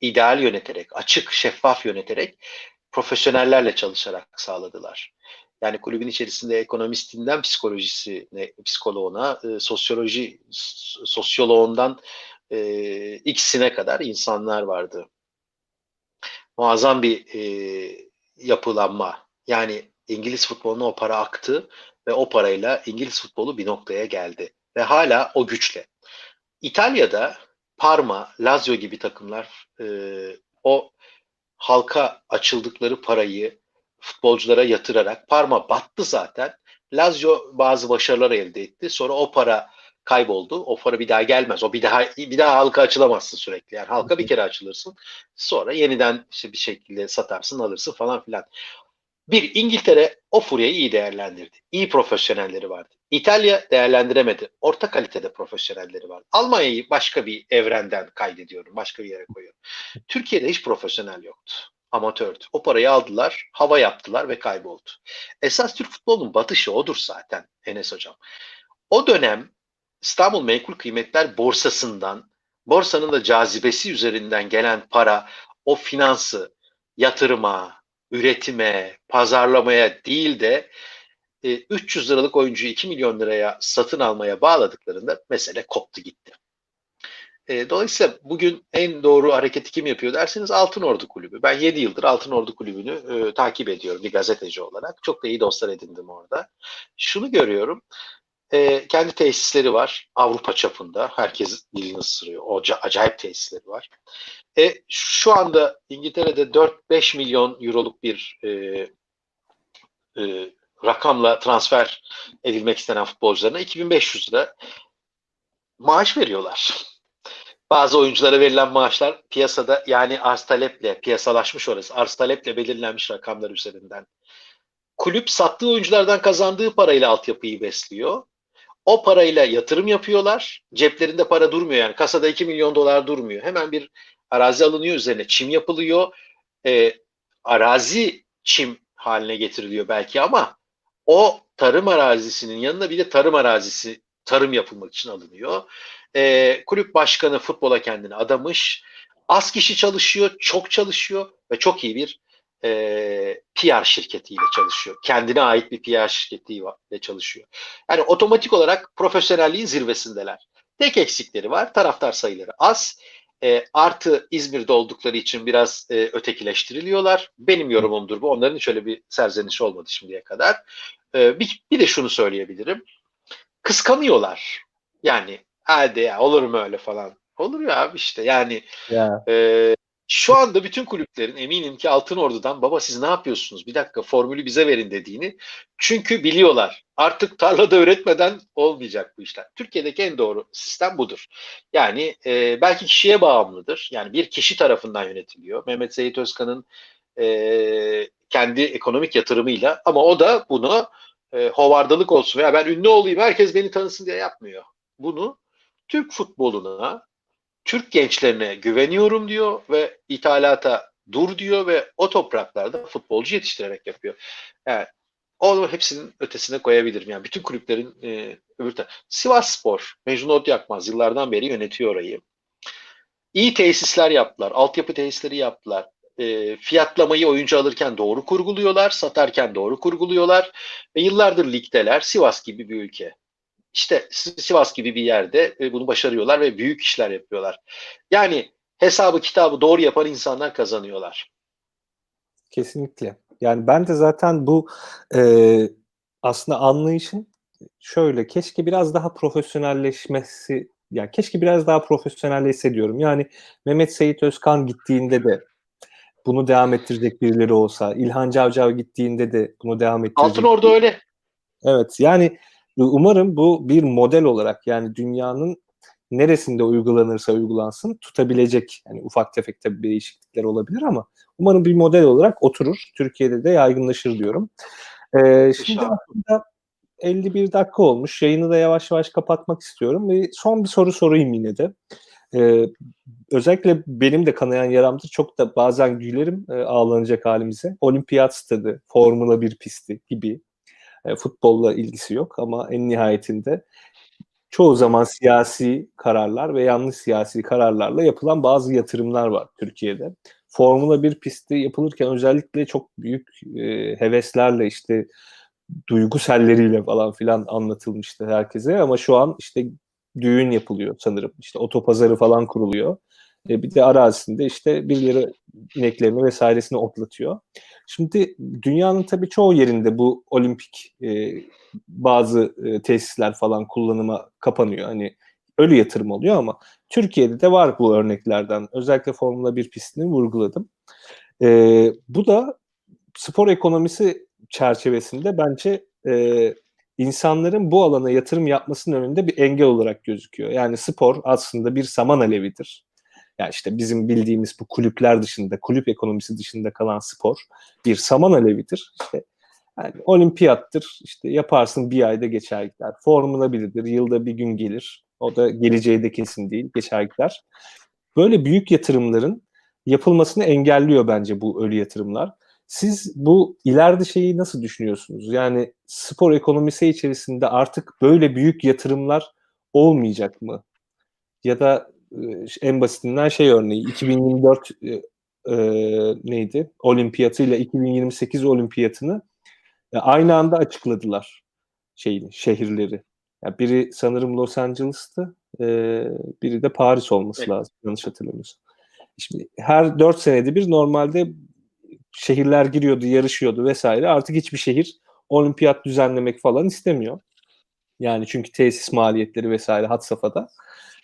Speaker 2: ideal yöneterek, açık, şeffaf yöneterek profesyonellerle çalışarak sağladılar. Yani kulübün içerisinde ekonomistinden psikolojisine, psikoloğuna, e, sosyoloji sosyoloğundan e, X'ine kadar insanlar vardı. Muazzam bir e, yapılanma. Yani İngiliz futboluna o para aktı ve o parayla İngiliz futbolu bir noktaya geldi. Ve hala o güçle. İtalya'da Parma, Lazio gibi takımlar e, o halka açıldıkları parayı futbolculara yatırarak Parma battı zaten. Lazio bazı başarılar elde etti. Sonra o para kayboldu. O para bir daha gelmez. O bir daha bir daha halka açılamazsın sürekli. Yani halka bir kere açılırsın. Sonra yeniden işte bir şekilde satarsın, alırsın falan filan. Bir İngiltere o furyayı iyi değerlendirdi. İyi profesyonelleri vardı. İtalya değerlendiremedi. Orta kalitede profesyonelleri var. Almanya'yı başka bir evrenden kaydediyorum. Başka bir yere koyuyorum. Türkiye'de hiç profesyonel yoktu. Amatördü. O parayı aldılar, hava yaptılar ve kayboldu. Esas Türk futbolunun batışı odur zaten Enes Hocam. O dönem İstanbul Menkul Kıymetler Borsası'ndan, borsanın da cazibesi üzerinden gelen para, o finansı yatırıma, üretime, pazarlamaya değil de 300 e, liralık oyuncuyu 2 milyon liraya satın almaya bağladıklarında mesele koptu gitti. E, dolayısıyla bugün en doğru hareketi kim yapıyor derseniz Altın Ordu Kulübü. Ben 7 yıldır Altın Ordu Kulübü'nü e, takip ediyorum bir gazeteci olarak. Çok da iyi dostlar edindim orada. Şunu görüyorum. E, kendi tesisleri var Avrupa çapında. Herkes dilini ısırıyor. O acayip tesisleri var. E, şu anda İngiltere'de 4-5 milyon euroluk bir e, e, rakamla transfer edilmek istenen futbolcularına 2500 lira maaş veriyorlar. Bazı oyunculara verilen maaşlar piyasada yani arz taleple piyasalaşmış orası. Arz taleple belirlenmiş rakamlar üzerinden. Kulüp sattığı oyunculardan kazandığı parayla altyapıyı besliyor. O parayla yatırım yapıyorlar. Ceplerinde para durmuyor yani. Kasada 2 milyon dolar durmuyor. Hemen bir arazi alınıyor üzerine çim yapılıyor. E, arazi çim haline getiriliyor belki ama o tarım arazisinin yanına bir de tarım arazisi tarım yapılmak için alınıyor. E, kulüp başkanı futbola kendini adamış. Az kişi çalışıyor, çok çalışıyor ve çok iyi bir e, PR şirketiyle çalışıyor. Kendine ait bir PR şirketiyle çalışıyor. Yani otomatik olarak profesyonelliğin zirvesindeler. Tek eksikleri var. Taraftar sayıları az. E, artı İzmir'de oldukları için biraz e, ötekileştiriliyorlar. Benim yorumumdur bu. Onların hiç öyle bir serzenişi olmadı şimdiye kadar. e, bir, bir de şunu söyleyebilirim. Kıskanıyorlar. Yani hadi ya olur mu öyle falan. Olur ya abi işte yani
Speaker 1: Ya.
Speaker 2: e, şu anda bütün kulüplerin eminim ki Altın Ordu'dan baba siz ne yapıyorsunuz? Bir dakika formülü bize verin dediğini. Çünkü biliyorlar artık tarlada üretmeden olmayacak bu işler. Türkiye'deki en doğru sistem budur. Yani e, belki kişiye bağımlıdır. Yani bir kişi tarafından yönetiliyor. Mehmet Seyit Özkan'ın e, kendi ekonomik yatırımıyla ama o da bunu e, hovardalık olsun veya ben ünlü olayım herkes beni tanısın diye yapmıyor. Bunu Türk futboluna Türk gençlerine güveniyorum diyor ve ithalata dur diyor ve o topraklarda futbolcu yetiştirerek yapıyor. Yani onu hepsinin ötesine koyabilirim. Yani bütün kulüplerin e, öbür tarafı. Sivas Spor, Mecnun Otyakmaz yıllardan beri yönetiyor orayı. İyi tesisler yaptılar. Altyapı tesisleri yaptılar. E, fiyatlamayı oyuncu alırken doğru kurguluyorlar. Satarken doğru kurguluyorlar. Ve yıllardır ligdeler. Sivas gibi bir ülke. İşte Sivas gibi bir yerde e, bunu başarıyorlar ve büyük işler yapıyorlar. Yani hesabı kitabı doğru yapan insanlar kazanıyorlar.
Speaker 1: Kesinlikle. Yani ben de zaten bu e, aslında anlayışın şöyle keşke biraz daha profesyonelleşmesi yani keşke biraz daha profesyonelleşse diyorum. Yani Mehmet Seyit Özkan gittiğinde de bunu devam ettirecek birileri olsa, İlhan Cavcav gittiğinde de bunu devam ettirecek.
Speaker 2: Altın orada öyle.
Speaker 1: Evet yani umarım bu bir model olarak yani dünyanın neresinde uygulanırsa uygulansın tutabilecek yani ufak tefek tabii değişiklikler olabilir ama umarım bir model olarak oturur. Türkiye'de de yaygınlaşır diyorum. Ee, şimdi aslında 51 dakika olmuş. Yayını da yavaş yavaş kapatmak istiyorum ve son bir soru sorayım yine de. Ee, özellikle benim de kanayan yaramdır. Çok da bazen gülerim e, ağlanacak halimize. Olimpiyat stadı, Formula 1 pisti gibi e, futbolla ilgisi yok ama en nihayetinde çoğu zaman siyasi kararlar ve yanlış siyasi kararlarla yapılan bazı yatırımlar var Türkiye'de. Formula 1 pisti yapılırken özellikle çok büyük e, heveslerle işte duygu selleriyle falan filan anlatılmıştı herkese ama şu an işte düğün yapılıyor sanırım. İşte otopazarı falan kuruluyor. E, bir de arazisinde işte birileri ineklerini vesairesini otlatıyor. Şimdi dünyanın tabii çoğu yerinde bu olimpik e, bazı e, tesisler falan kullanıma kapanıyor. Hani ölü yatırım oluyor ama Türkiye'de de var bu örneklerden. Özellikle Formula 1 pistini vurguladım. E, bu da spor ekonomisi çerçevesinde bence e, insanların bu alana yatırım yapmasının önünde bir engel olarak gözüküyor. Yani spor aslında bir saman alevidir. Yani işte bizim bildiğimiz bu kulüpler dışında, kulüp ekonomisi dışında kalan spor bir saman alevidir. İşte yani olimpiyattır. İşte yaparsın bir ayda geçer gider. Formula 1'dir. Yılda bir gün gelir. O da geleceği de kesin değil. Geçer gider. Böyle büyük yatırımların yapılmasını engelliyor bence bu ölü yatırımlar. Siz bu ileride şeyi nasıl düşünüyorsunuz? Yani spor ekonomisi içerisinde artık böyle büyük yatırımlar olmayacak mı? Ya da en basitinden şey örneği 2024 e, e, neydi? Olimpiyatı ile 2028 olimpiyatını e, aynı anda açıkladılar şeyini, şehirleri. Yani biri sanırım Los Angeles'tı, e, biri de Paris olması evet. lazım yanlış hatırlamıyorsam. Şimdi her dört senede bir normalde şehirler giriyordu, yarışıyordu vesaire. Artık hiçbir şehir olimpiyat düzenlemek falan istemiyor. Yani çünkü tesis maliyetleri vesaire had safhada.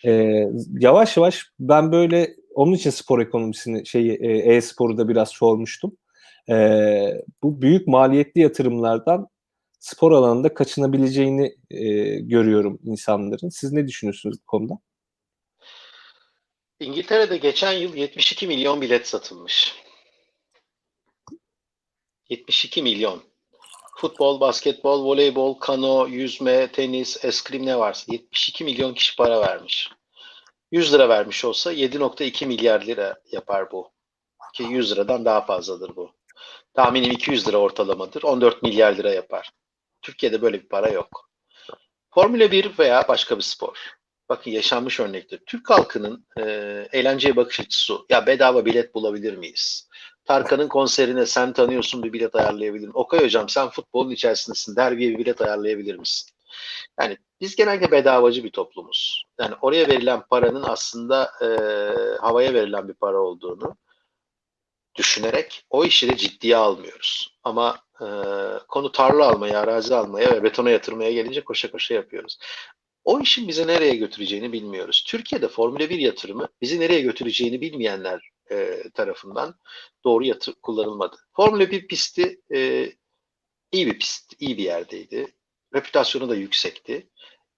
Speaker 1: Ee, yavaş yavaş ben böyle onun için spor ekonomisini şey e-sporu da biraz sormuştum. Ee, bu büyük maliyetli yatırımlardan spor alanında kaçınabileceğini e, görüyorum insanların. Siz ne düşünüyorsunuz bu konuda?
Speaker 2: İngiltere'de geçen yıl 72 milyon bilet satılmış. 72 milyon. Futbol, basketbol, voleybol, kano, yüzme, tenis, eskrim ne varsa 72 milyon kişi para vermiş. 100 lira vermiş olsa 7.2 milyar lira yapar bu. Ki 100 liradan daha fazladır bu. Tahminim 200 lira ortalamadır. 14 milyar lira yapar. Türkiye'de böyle bir para yok. Formula 1 veya başka bir spor. Bakın yaşanmış örnektir. Türk halkının e, eğlenceye bakış açısı ya bedava bilet bulabilir miyiz? Tarkan'ın konserine sen tanıyorsun bir bilet ayarlayabilir misin? Okay hocam sen futbolun içerisindesin. Derbiye bir bilet ayarlayabilir misin? Yani biz genelde bedavacı bir toplumuz. Yani oraya verilen paranın aslında e, havaya verilen bir para olduğunu düşünerek o işi de ciddiye almıyoruz. Ama e, konu tarla almaya, arazi almaya ve betona yatırmaya gelince koşa koşa yapıyoruz. O işin bizi nereye götüreceğini bilmiyoruz. Türkiye'de Formula 1 yatırımı bizi nereye götüreceğini bilmeyenler e, tarafından doğru yatır kullanılmadı. Formula 1 pisti e, iyi bir pist, iyi bir yerdeydi. Reputasyonu da yüksekti.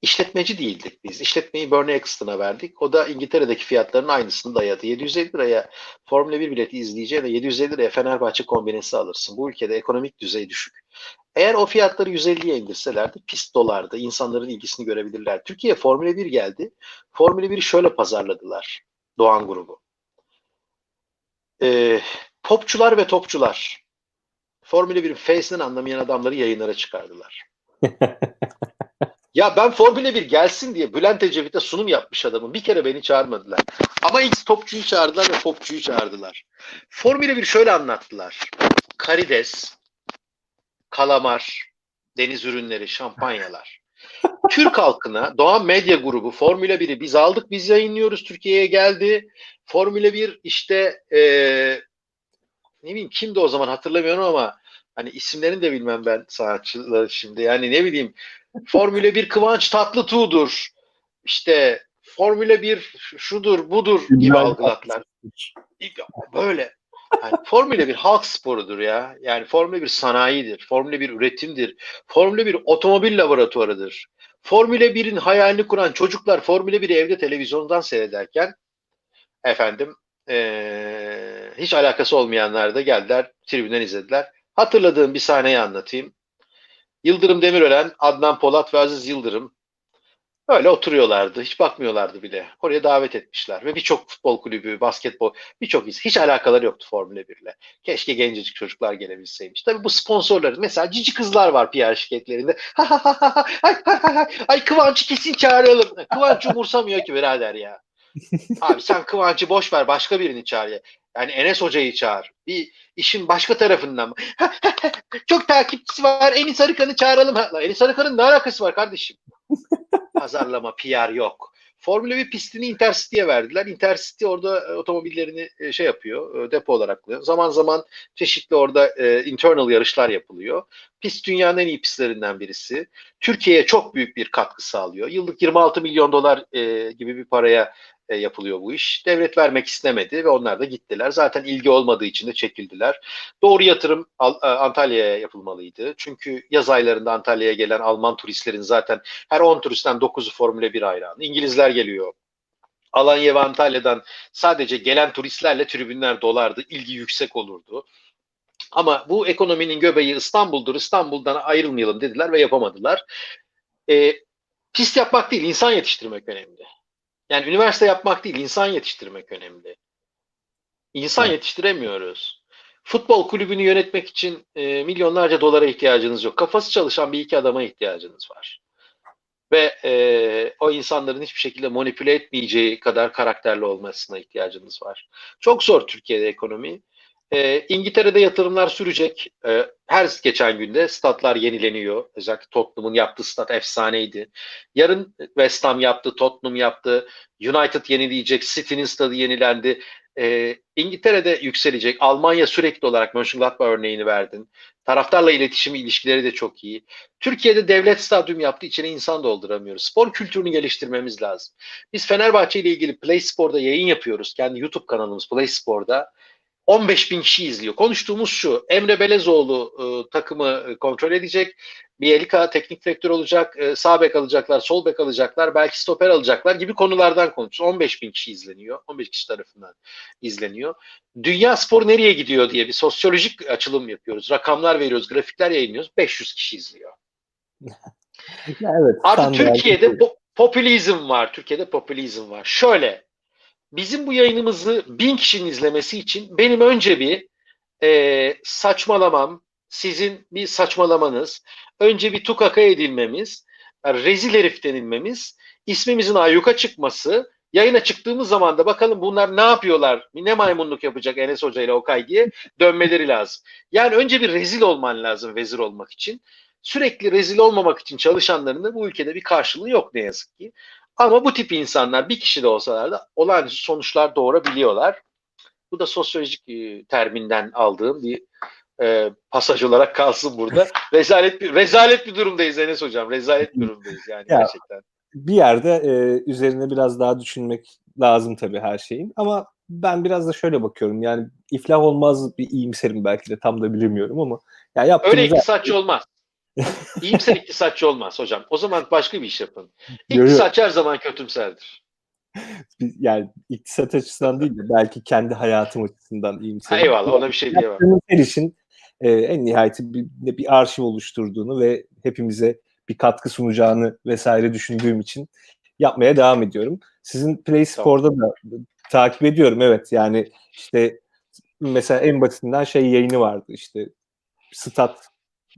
Speaker 2: İşletmeci değildik biz. İşletmeyi Bernie Ecclestone'a verdik. O da İngiltere'deki fiyatların aynısını dayadı. 750 liraya Formula 1 bileti izleyeceğine 750 liraya Fenerbahçe kombinesi alırsın. Bu ülkede ekonomik düzey düşük. Eğer o fiyatları 150'ye indirselerdi pist dolardı. İnsanların ilgisini görebilirler. Türkiye Formula 1 geldi. Formula 1'i şöyle pazarladılar. Doğan grubu. Ee, popçular ve topçular. Formula 1'in face'den anlamayan adamları yayınlara çıkardılar. (laughs) Ya ben Formula 1 gelsin diye Bülent Ecevit'e sunum yapmış adamım. Bir kere beni çağırmadılar. Ama ilk topçuyu çağırdılar ve popçuyu çağırdılar. Formula 1 şöyle anlattılar. Karides, kalamar, deniz ürünleri, şampanyalar. Türk halkına Doğan Medya Grubu Formula 1'i biz aldık biz yayınlıyoruz Türkiye'ye geldi. Formula 1 işte ee, ne bileyim kimdi o zaman hatırlamıyorum ama hani isimlerini de bilmem ben sanatçıları şimdi yani ne bileyim Formula 1 Kıvanç Tatlıtuğ'dur. İşte Formula 1 şudur budur gibi algılatlar. Böyle. Yani Formula 1 halk sporudur ya. Yani Formula 1 sanayidir. Formula 1 üretimdir. Formula 1 otomobil laboratuvarıdır. Formula 1'in hayalini kuran çocuklar Formula 1'i evde televizyondan seyrederken efendim ee, hiç alakası olmayanlar da geldiler tribünden izlediler. Hatırladığım bir sahneyi anlatayım. Yıldırım Demirören, Adnan Polat ve Aziz Yıldırım öyle oturuyorlardı. Hiç bakmıyorlardı bile. Oraya davet etmişler. Ve birçok futbol kulübü, basketbol, birçok iz. Hiç alakaları yoktu Formula 1 ile. Keşke gencecik çocuklar gelebilseymiş. Tabii bu sponsorları. Mesela cici kızlar var PR şirketlerinde. (laughs) Ha ha ha ha ay, ay, ay, ay Kıvanç'ı kesin çağıralım. Kıvanç umursamıyor ki birader ya. (laughs) Abi sen Kıvanç'ı boş ver başka birini çağır ya. Yani Enes Hoca'yı çağır. Bir işin başka tarafından mı? Çok takipçisi var. Enis Arıkan'ı çağıralım. Enis Arıkan'ın ne alakası var kardeşim? (laughs) Pazarlama, PR yok. Formula 1 pistini Intercity'ye verdiler. Intercity orada e, otomobillerini e, şey yapıyor, e, depo olarak kullanıyor. Zaman zaman çeşitli orada internal yarışlar yapılıyor. Pist dünyanın en iyi pistlerinden birisi. Türkiye'ye çok büyük bir katkı sağlıyor. Yıllık 26 milyon dolar gibi bir paraya e, yapılıyor bu iş. Devlet vermek istemedi ve onlar da gittiler. Zaten ilgi olmadığı için de çekildiler. Doğru yatırım e, Antalya'ya yapılmalıydı. Çünkü yaz aylarında Antalya'ya gelen Alman turistlerin zaten her 10 turistten 9'u Formula 1 hayranı. İngilizler geliyor. Alanya ve Antalya'dan sadece gelen turistlerle tribünler dolardı. İlgi yüksek olurdu. Ama bu ekonominin göbeği İstanbul'dur. İstanbul'dan ayrılmayalım dediler ve yapamadılar. E, pist yapmak değil, insan yetiştirmek önemli. Yani üniversite yapmak değil, insan yetiştirmek önemli. İnsan evet. yetiştiremiyoruz. Futbol kulübünü yönetmek için e, milyonlarca dolara ihtiyacınız yok. Kafası çalışan bir iki adama ihtiyacınız var. Ve e, o insanların hiçbir şekilde manipüle etmeyeceği kadar karakterli olmasına ihtiyacınız var. Çok zor Türkiye'de ekonomi. E, İngiltere'de yatırımlar sürecek. E, her geçen günde statlar yenileniyor. Özellikle Tottenham'ın yaptığı stat efsaneydi. Yarın West Ham yaptı, Tottenham yaptı. United yenileyecek, City'nin stadı yenilendi. E, İngiltere'de yükselecek. Almanya sürekli olarak Mönchengladbach örneğini verdin. Taraftarla iletişimi, ilişkileri de çok iyi. Türkiye'de devlet stadyum yaptı, içine insan dolduramıyoruz. Spor kültürünü geliştirmemiz lazım. Biz Fenerbahçe ile ilgili Play Spor'da yayın yapıyoruz. Kendi YouTube kanalımız Play Spor'da. 15 bin kişi izliyor. Konuştuğumuz şu, Emre Belezoğlu e, takımı kontrol edecek. Bielika teknik direktör olacak, e, sağ bek alacaklar, sol bek alacaklar, belki stoper alacaklar gibi konulardan konuşuyoruz. 15 bin kişi izleniyor, 15 kişi tarafından izleniyor. Dünya spor nereye gidiyor diye bir sosyolojik açılım yapıyoruz. Rakamlar veriyoruz, grafikler yayınlıyoruz. 500 kişi izliyor. (laughs) evet, Artık Türkiye'de po- popülizm var. Türkiye'de popülizm var. Şöyle, bizim bu yayınımızı bin kişinin izlemesi için benim önce bir e, saçmalamam, sizin bir saçmalamanız, önce bir tukaka edilmemiz, yani rezil herif denilmemiz, ismimizin ayyuka çıkması, yayına çıktığımız zaman da bakalım bunlar ne yapıyorlar, ne maymunluk yapacak Enes Hoca ile Okay diye dönmeleri lazım. Yani önce bir rezil olman lazım vezir olmak için. Sürekli rezil olmamak için çalışanların da bu ülkede bir karşılığı yok ne yazık ki. Ama bu tip insanlar bir kişi de olsalar da olağanüstü sonuçlar doğurabiliyorlar. Bu da sosyolojik e, terminden aldığım bir e, pasaj olarak kalsın burada. (laughs) rezalet bir rezalet bir durumdayız Enes hocam. Rezalet bir durumdayız yani
Speaker 1: Ya,
Speaker 2: gerçekten.
Speaker 1: Bir yerde e, üzerine biraz daha düşünmek lazım tabii her şeyin. Ama ben biraz da şöyle bakıyorum. Yani iflah olmaz bir iyimserim belki de tam da bilemiyorum ama ya yaptığımız
Speaker 2: Öyle iktisatçı olmaz. (laughs) İyimser iktisatçı olmaz hocam. O zaman başka bir iş yapın. İktisatçı her zaman kötümserdir.
Speaker 1: yani iktisat açısından değil de belki kendi hayatım açısından
Speaker 2: Ha,
Speaker 1: iyimserim.
Speaker 2: eyvallah ona bir şey diyemem.
Speaker 1: Her işin e, en nihayeti bir, bir arşiv oluşturduğunu ve hepimize bir katkı sunacağını vesaire düşündüğüm için yapmaya devam ediyorum. Sizin Play Spor'da da takip ediyorum evet yani işte mesela en basitinden şey yayını vardı işte stat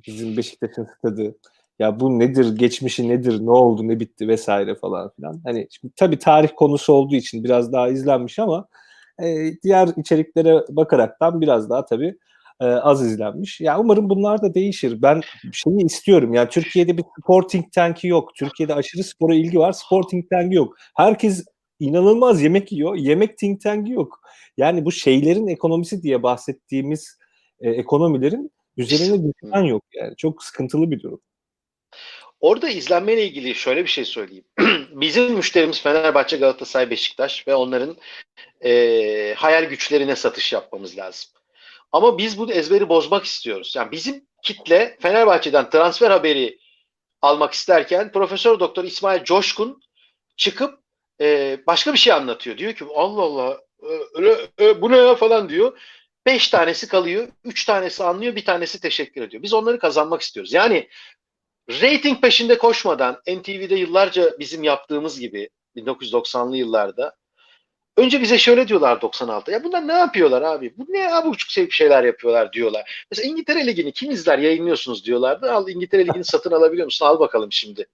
Speaker 1: bizim Beşiktaş'ın stadı ya bu nedir geçmişi nedir ne oldu ne bitti vesaire falan filan hani şimdi, tabii tarih konusu olduğu için biraz daha izlenmiş ama e, diğer içeriklere bakaraktan biraz daha tabii e, az izlenmiş. Ya umarım bunlar da değişir. Ben şeyi istiyorum. Yani Türkiye'de bir sporting tanki yok. Türkiye'de aşırı spora ilgi var. Sporting tanki yok. Herkes inanılmaz yemek yiyor. Yemek think tank'i yok. Yani bu şeylerin ekonomisi diye bahsettiğimiz e, ekonomilerin üzerine düşen yok yani. Çok sıkıntılı bir durum.
Speaker 2: Orada izlenmeyle ilgili şöyle bir şey söyleyeyim. (clears throat) Bizim müşterimiz Fenerbahçe, Galatasaray, Beşiktaş ve onların e, hayal güçlerine satış yapmamız lazım. Ama biz bu ezberi bozmak istiyoruz. Yani bizim kitle Fenerbahçe'den transfer haberi almak isterken Profesör Doktor İsmail Coşkun çıkıp e, başka bir şey anlatıyor. Diyor ki Allah Allah e, e, bu ne ya falan diyor. Beş tanesi kalıyor, üç tanesi anlıyor, bir tanesi teşekkür ediyor. Biz onları kazanmak istiyoruz. Yani rating peşinde koşmadan NTV'de yıllarca bizim yaptığımız gibi 1990'lı yıllarda önce bize şöyle diyorlar 96. Ya bunlar ne yapıyorlar abi? Bu ne abuk şey şeyler yapıyorlar diyorlar. Mesela İngiltere Ligi'ni kim izler yayınlıyorsunuz diyorlardı. Al İngiltere Ligi'ni satın alabiliyor musun? Al bakalım şimdi.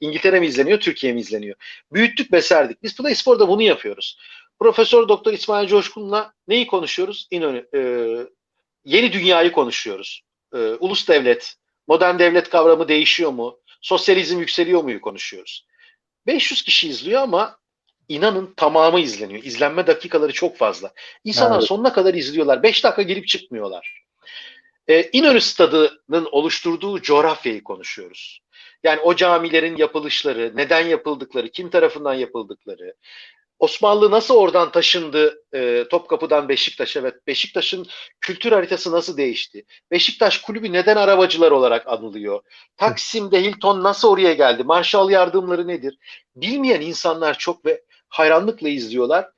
Speaker 2: İngiltere mi izleniyor, Türkiye mi izleniyor? Büyüttük beserdik. Biz Play Spor'da bunu yapıyoruz. Profesör Doktor İsmail Coşkun'la neyi konuşuyoruz? İnönü, e, yeni dünyayı konuşuyoruz. E, ulus devlet, modern devlet kavramı değişiyor mu? Sosyalizm yükseliyor muyu konuşuyoruz. 500 kişi izliyor ama inanın tamamı izleniyor. İzlenme dakikaları çok fazla. İnsanlar evet. sonuna kadar izliyorlar. 5 dakika girip çıkmıyorlar. Ee, İnönü Stadı'nın oluşturduğu coğrafyayı konuşuyoruz. Yani o camilerin yapılışları, neden yapıldıkları, kim tarafından yapıldıkları, Osmanlı nasıl oradan taşındı e, Topkapı'dan Beşiktaş'a ve Beşiktaş'ın kültür haritası nasıl değişti? Beşiktaş kulübü neden arabacılar olarak anılıyor? Taksim'de Hilton nasıl oraya geldi? Marshall yardımları nedir? Bilmeyen insanlar çok ve hayranlıkla izliyorlar.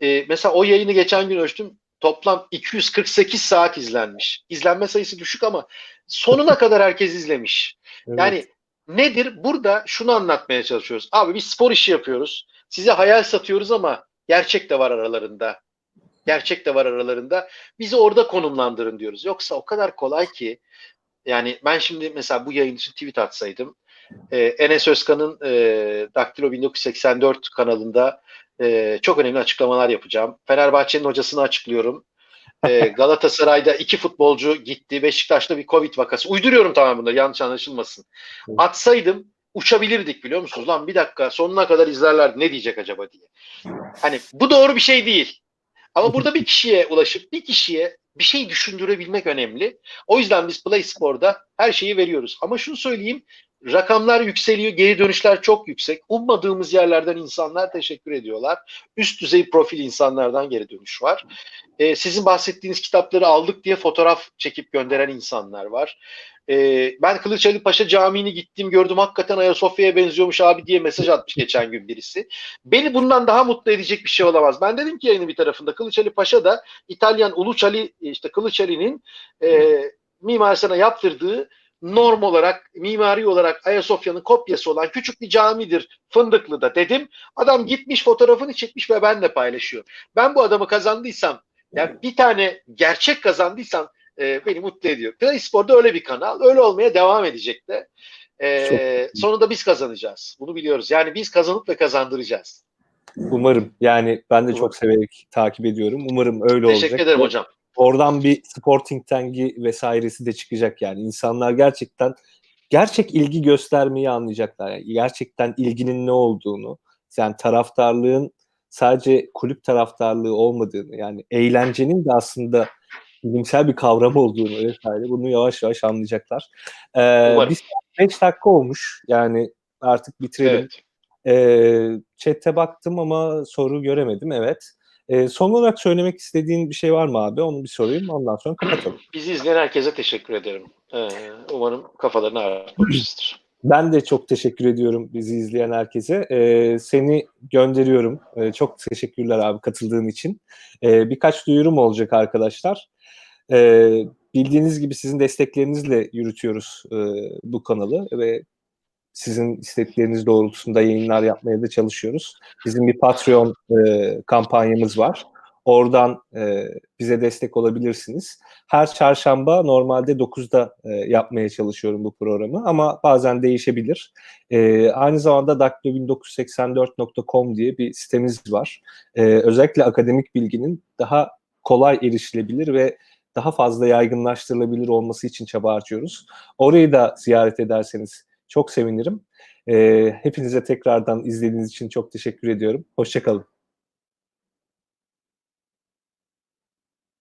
Speaker 2: E, mesela o yayını geçen gün ölçtüm. Toplam 248 saat izlenmiş. İzlenme sayısı düşük ama sonuna (laughs) kadar herkes izlemiş. Evet. Yani nedir? Burada şunu anlatmaya çalışıyoruz. Abi biz spor işi yapıyoruz. Size hayal satıyoruz ama gerçek de var aralarında. Gerçek de var aralarında. Bizi orada konumlandırın diyoruz. Yoksa o kadar kolay ki yani ben şimdi mesela bu yayın için tweet atsaydım e, Enes Özkan'ın e, Daktilo 1984 kanalında e, çok önemli açıklamalar yapacağım. Fenerbahçe'nin hocasını açıklıyorum. E, (laughs) Galatasaray'da iki futbolcu gitti. Beşiktaş'ta bir Covid vakası. Uyduruyorum tamam bunları yanlış anlaşılmasın. Atsaydım uçabilirdik biliyor musunuz? Lan bir dakika sonuna kadar izlerlerdi ne diyecek acaba diye. Hani bu doğru bir şey değil. Ama burada bir kişiye ulaşıp bir kişiye bir şey düşündürebilmek önemli. O yüzden biz Play Spor'da her şeyi veriyoruz. Ama şunu söyleyeyim rakamlar yükseliyor, geri dönüşler çok yüksek. Ummadığımız yerlerden insanlar teşekkür ediyorlar. Üst düzey profil insanlardan geri dönüş var. Ee, sizin bahsettiğiniz kitapları aldık diye fotoğraf çekip gönderen insanlar var. Ee, ben Kılıçali Paşa Camii'ni gittim gördüm hakikaten Ayasofya'ya benziyormuş abi diye mesaj atmış geçen gün birisi. Beni bundan daha mutlu edecek bir şey olamaz. Ben dedim ki yayının bir tarafında Kılıçali Paşa da İtalyan Uluçali işte Kılıçali'nin e, mimarisine yaptırdığı norm olarak, mimari olarak Ayasofya'nın kopyası olan küçük bir camidir Fındıklı'da dedim. Adam gitmiş fotoğrafını çekmiş ve benle paylaşıyor. Ben bu adamı kazandıysam, yani bir tane gerçek kazandıysam e, beni mutlu ediyor. Play Spor'da öyle bir kanal. Öyle olmaya devam edecek de. E, sonunda biz kazanacağız. Bunu biliyoruz. Yani biz kazanıp ve kazandıracağız.
Speaker 1: Umarım. Yani ben de çok severek takip ediyorum. Umarım öyle
Speaker 2: Teşekkür
Speaker 1: olacak.
Speaker 2: Teşekkür ederim hocam
Speaker 1: oradan bir sporting tangi vesairesi de çıkacak yani. insanlar gerçekten gerçek ilgi göstermeyi anlayacaklar. Yani gerçekten ilginin ne olduğunu, yani taraftarlığın sadece kulüp taraftarlığı olmadığını, yani eğlencenin de aslında bilimsel bir kavram olduğunu vesaire bunu yavaş yavaş anlayacaklar. Ee,
Speaker 2: Umarım.
Speaker 1: biz 5 dakika olmuş yani artık bitirelim.
Speaker 2: Evet.
Speaker 1: Ee, chat'e baktım ama soru göremedim evet. Ee, son olarak söylemek istediğin bir şey var mı abi? Onu bir sorayım ondan sonra kapatalım.
Speaker 2: Bizi izleyen herkese teşekkür ederim. Ee, umarım kafalarını ağrıtmamışızdır.
Speaker 1: Ben de çok teşekkür ediyorum bizi izleyen herkese. Ee, seni gönderiyorum. Ee, çok teşekkürler abi katıldığın için. Ee, birkaç duyurum olacak arkadaşlar. Ee, bildiğiniz gibi sizin desteklerinizle yürütüyoruz e, bu kanalı ve sizin istekleriniz doğrultusunda yayınlar yapmaya da çalışıyoruz. Bizim bir Patreon e, kampanyamız var. Oradan e, bize destek olabilirsiniz. Her çarşamba normalde 9'da e, yapmaya çalışıyorum bu programı ama bazen değişebilir. E, aynı zamanda daklo1984.com diye bir sitemiz var. E, özellikle akademik bilginin daha kolay erişilebilir ve daha fazla yaygınlaştırılabilir olması için çaba harcıyoruz. Orayı da ziyaret ederseniz çok sevinirim. E, hepinize tekrardan izlediğiniz için çok teşekkür ediyorum. Hoşçakalın.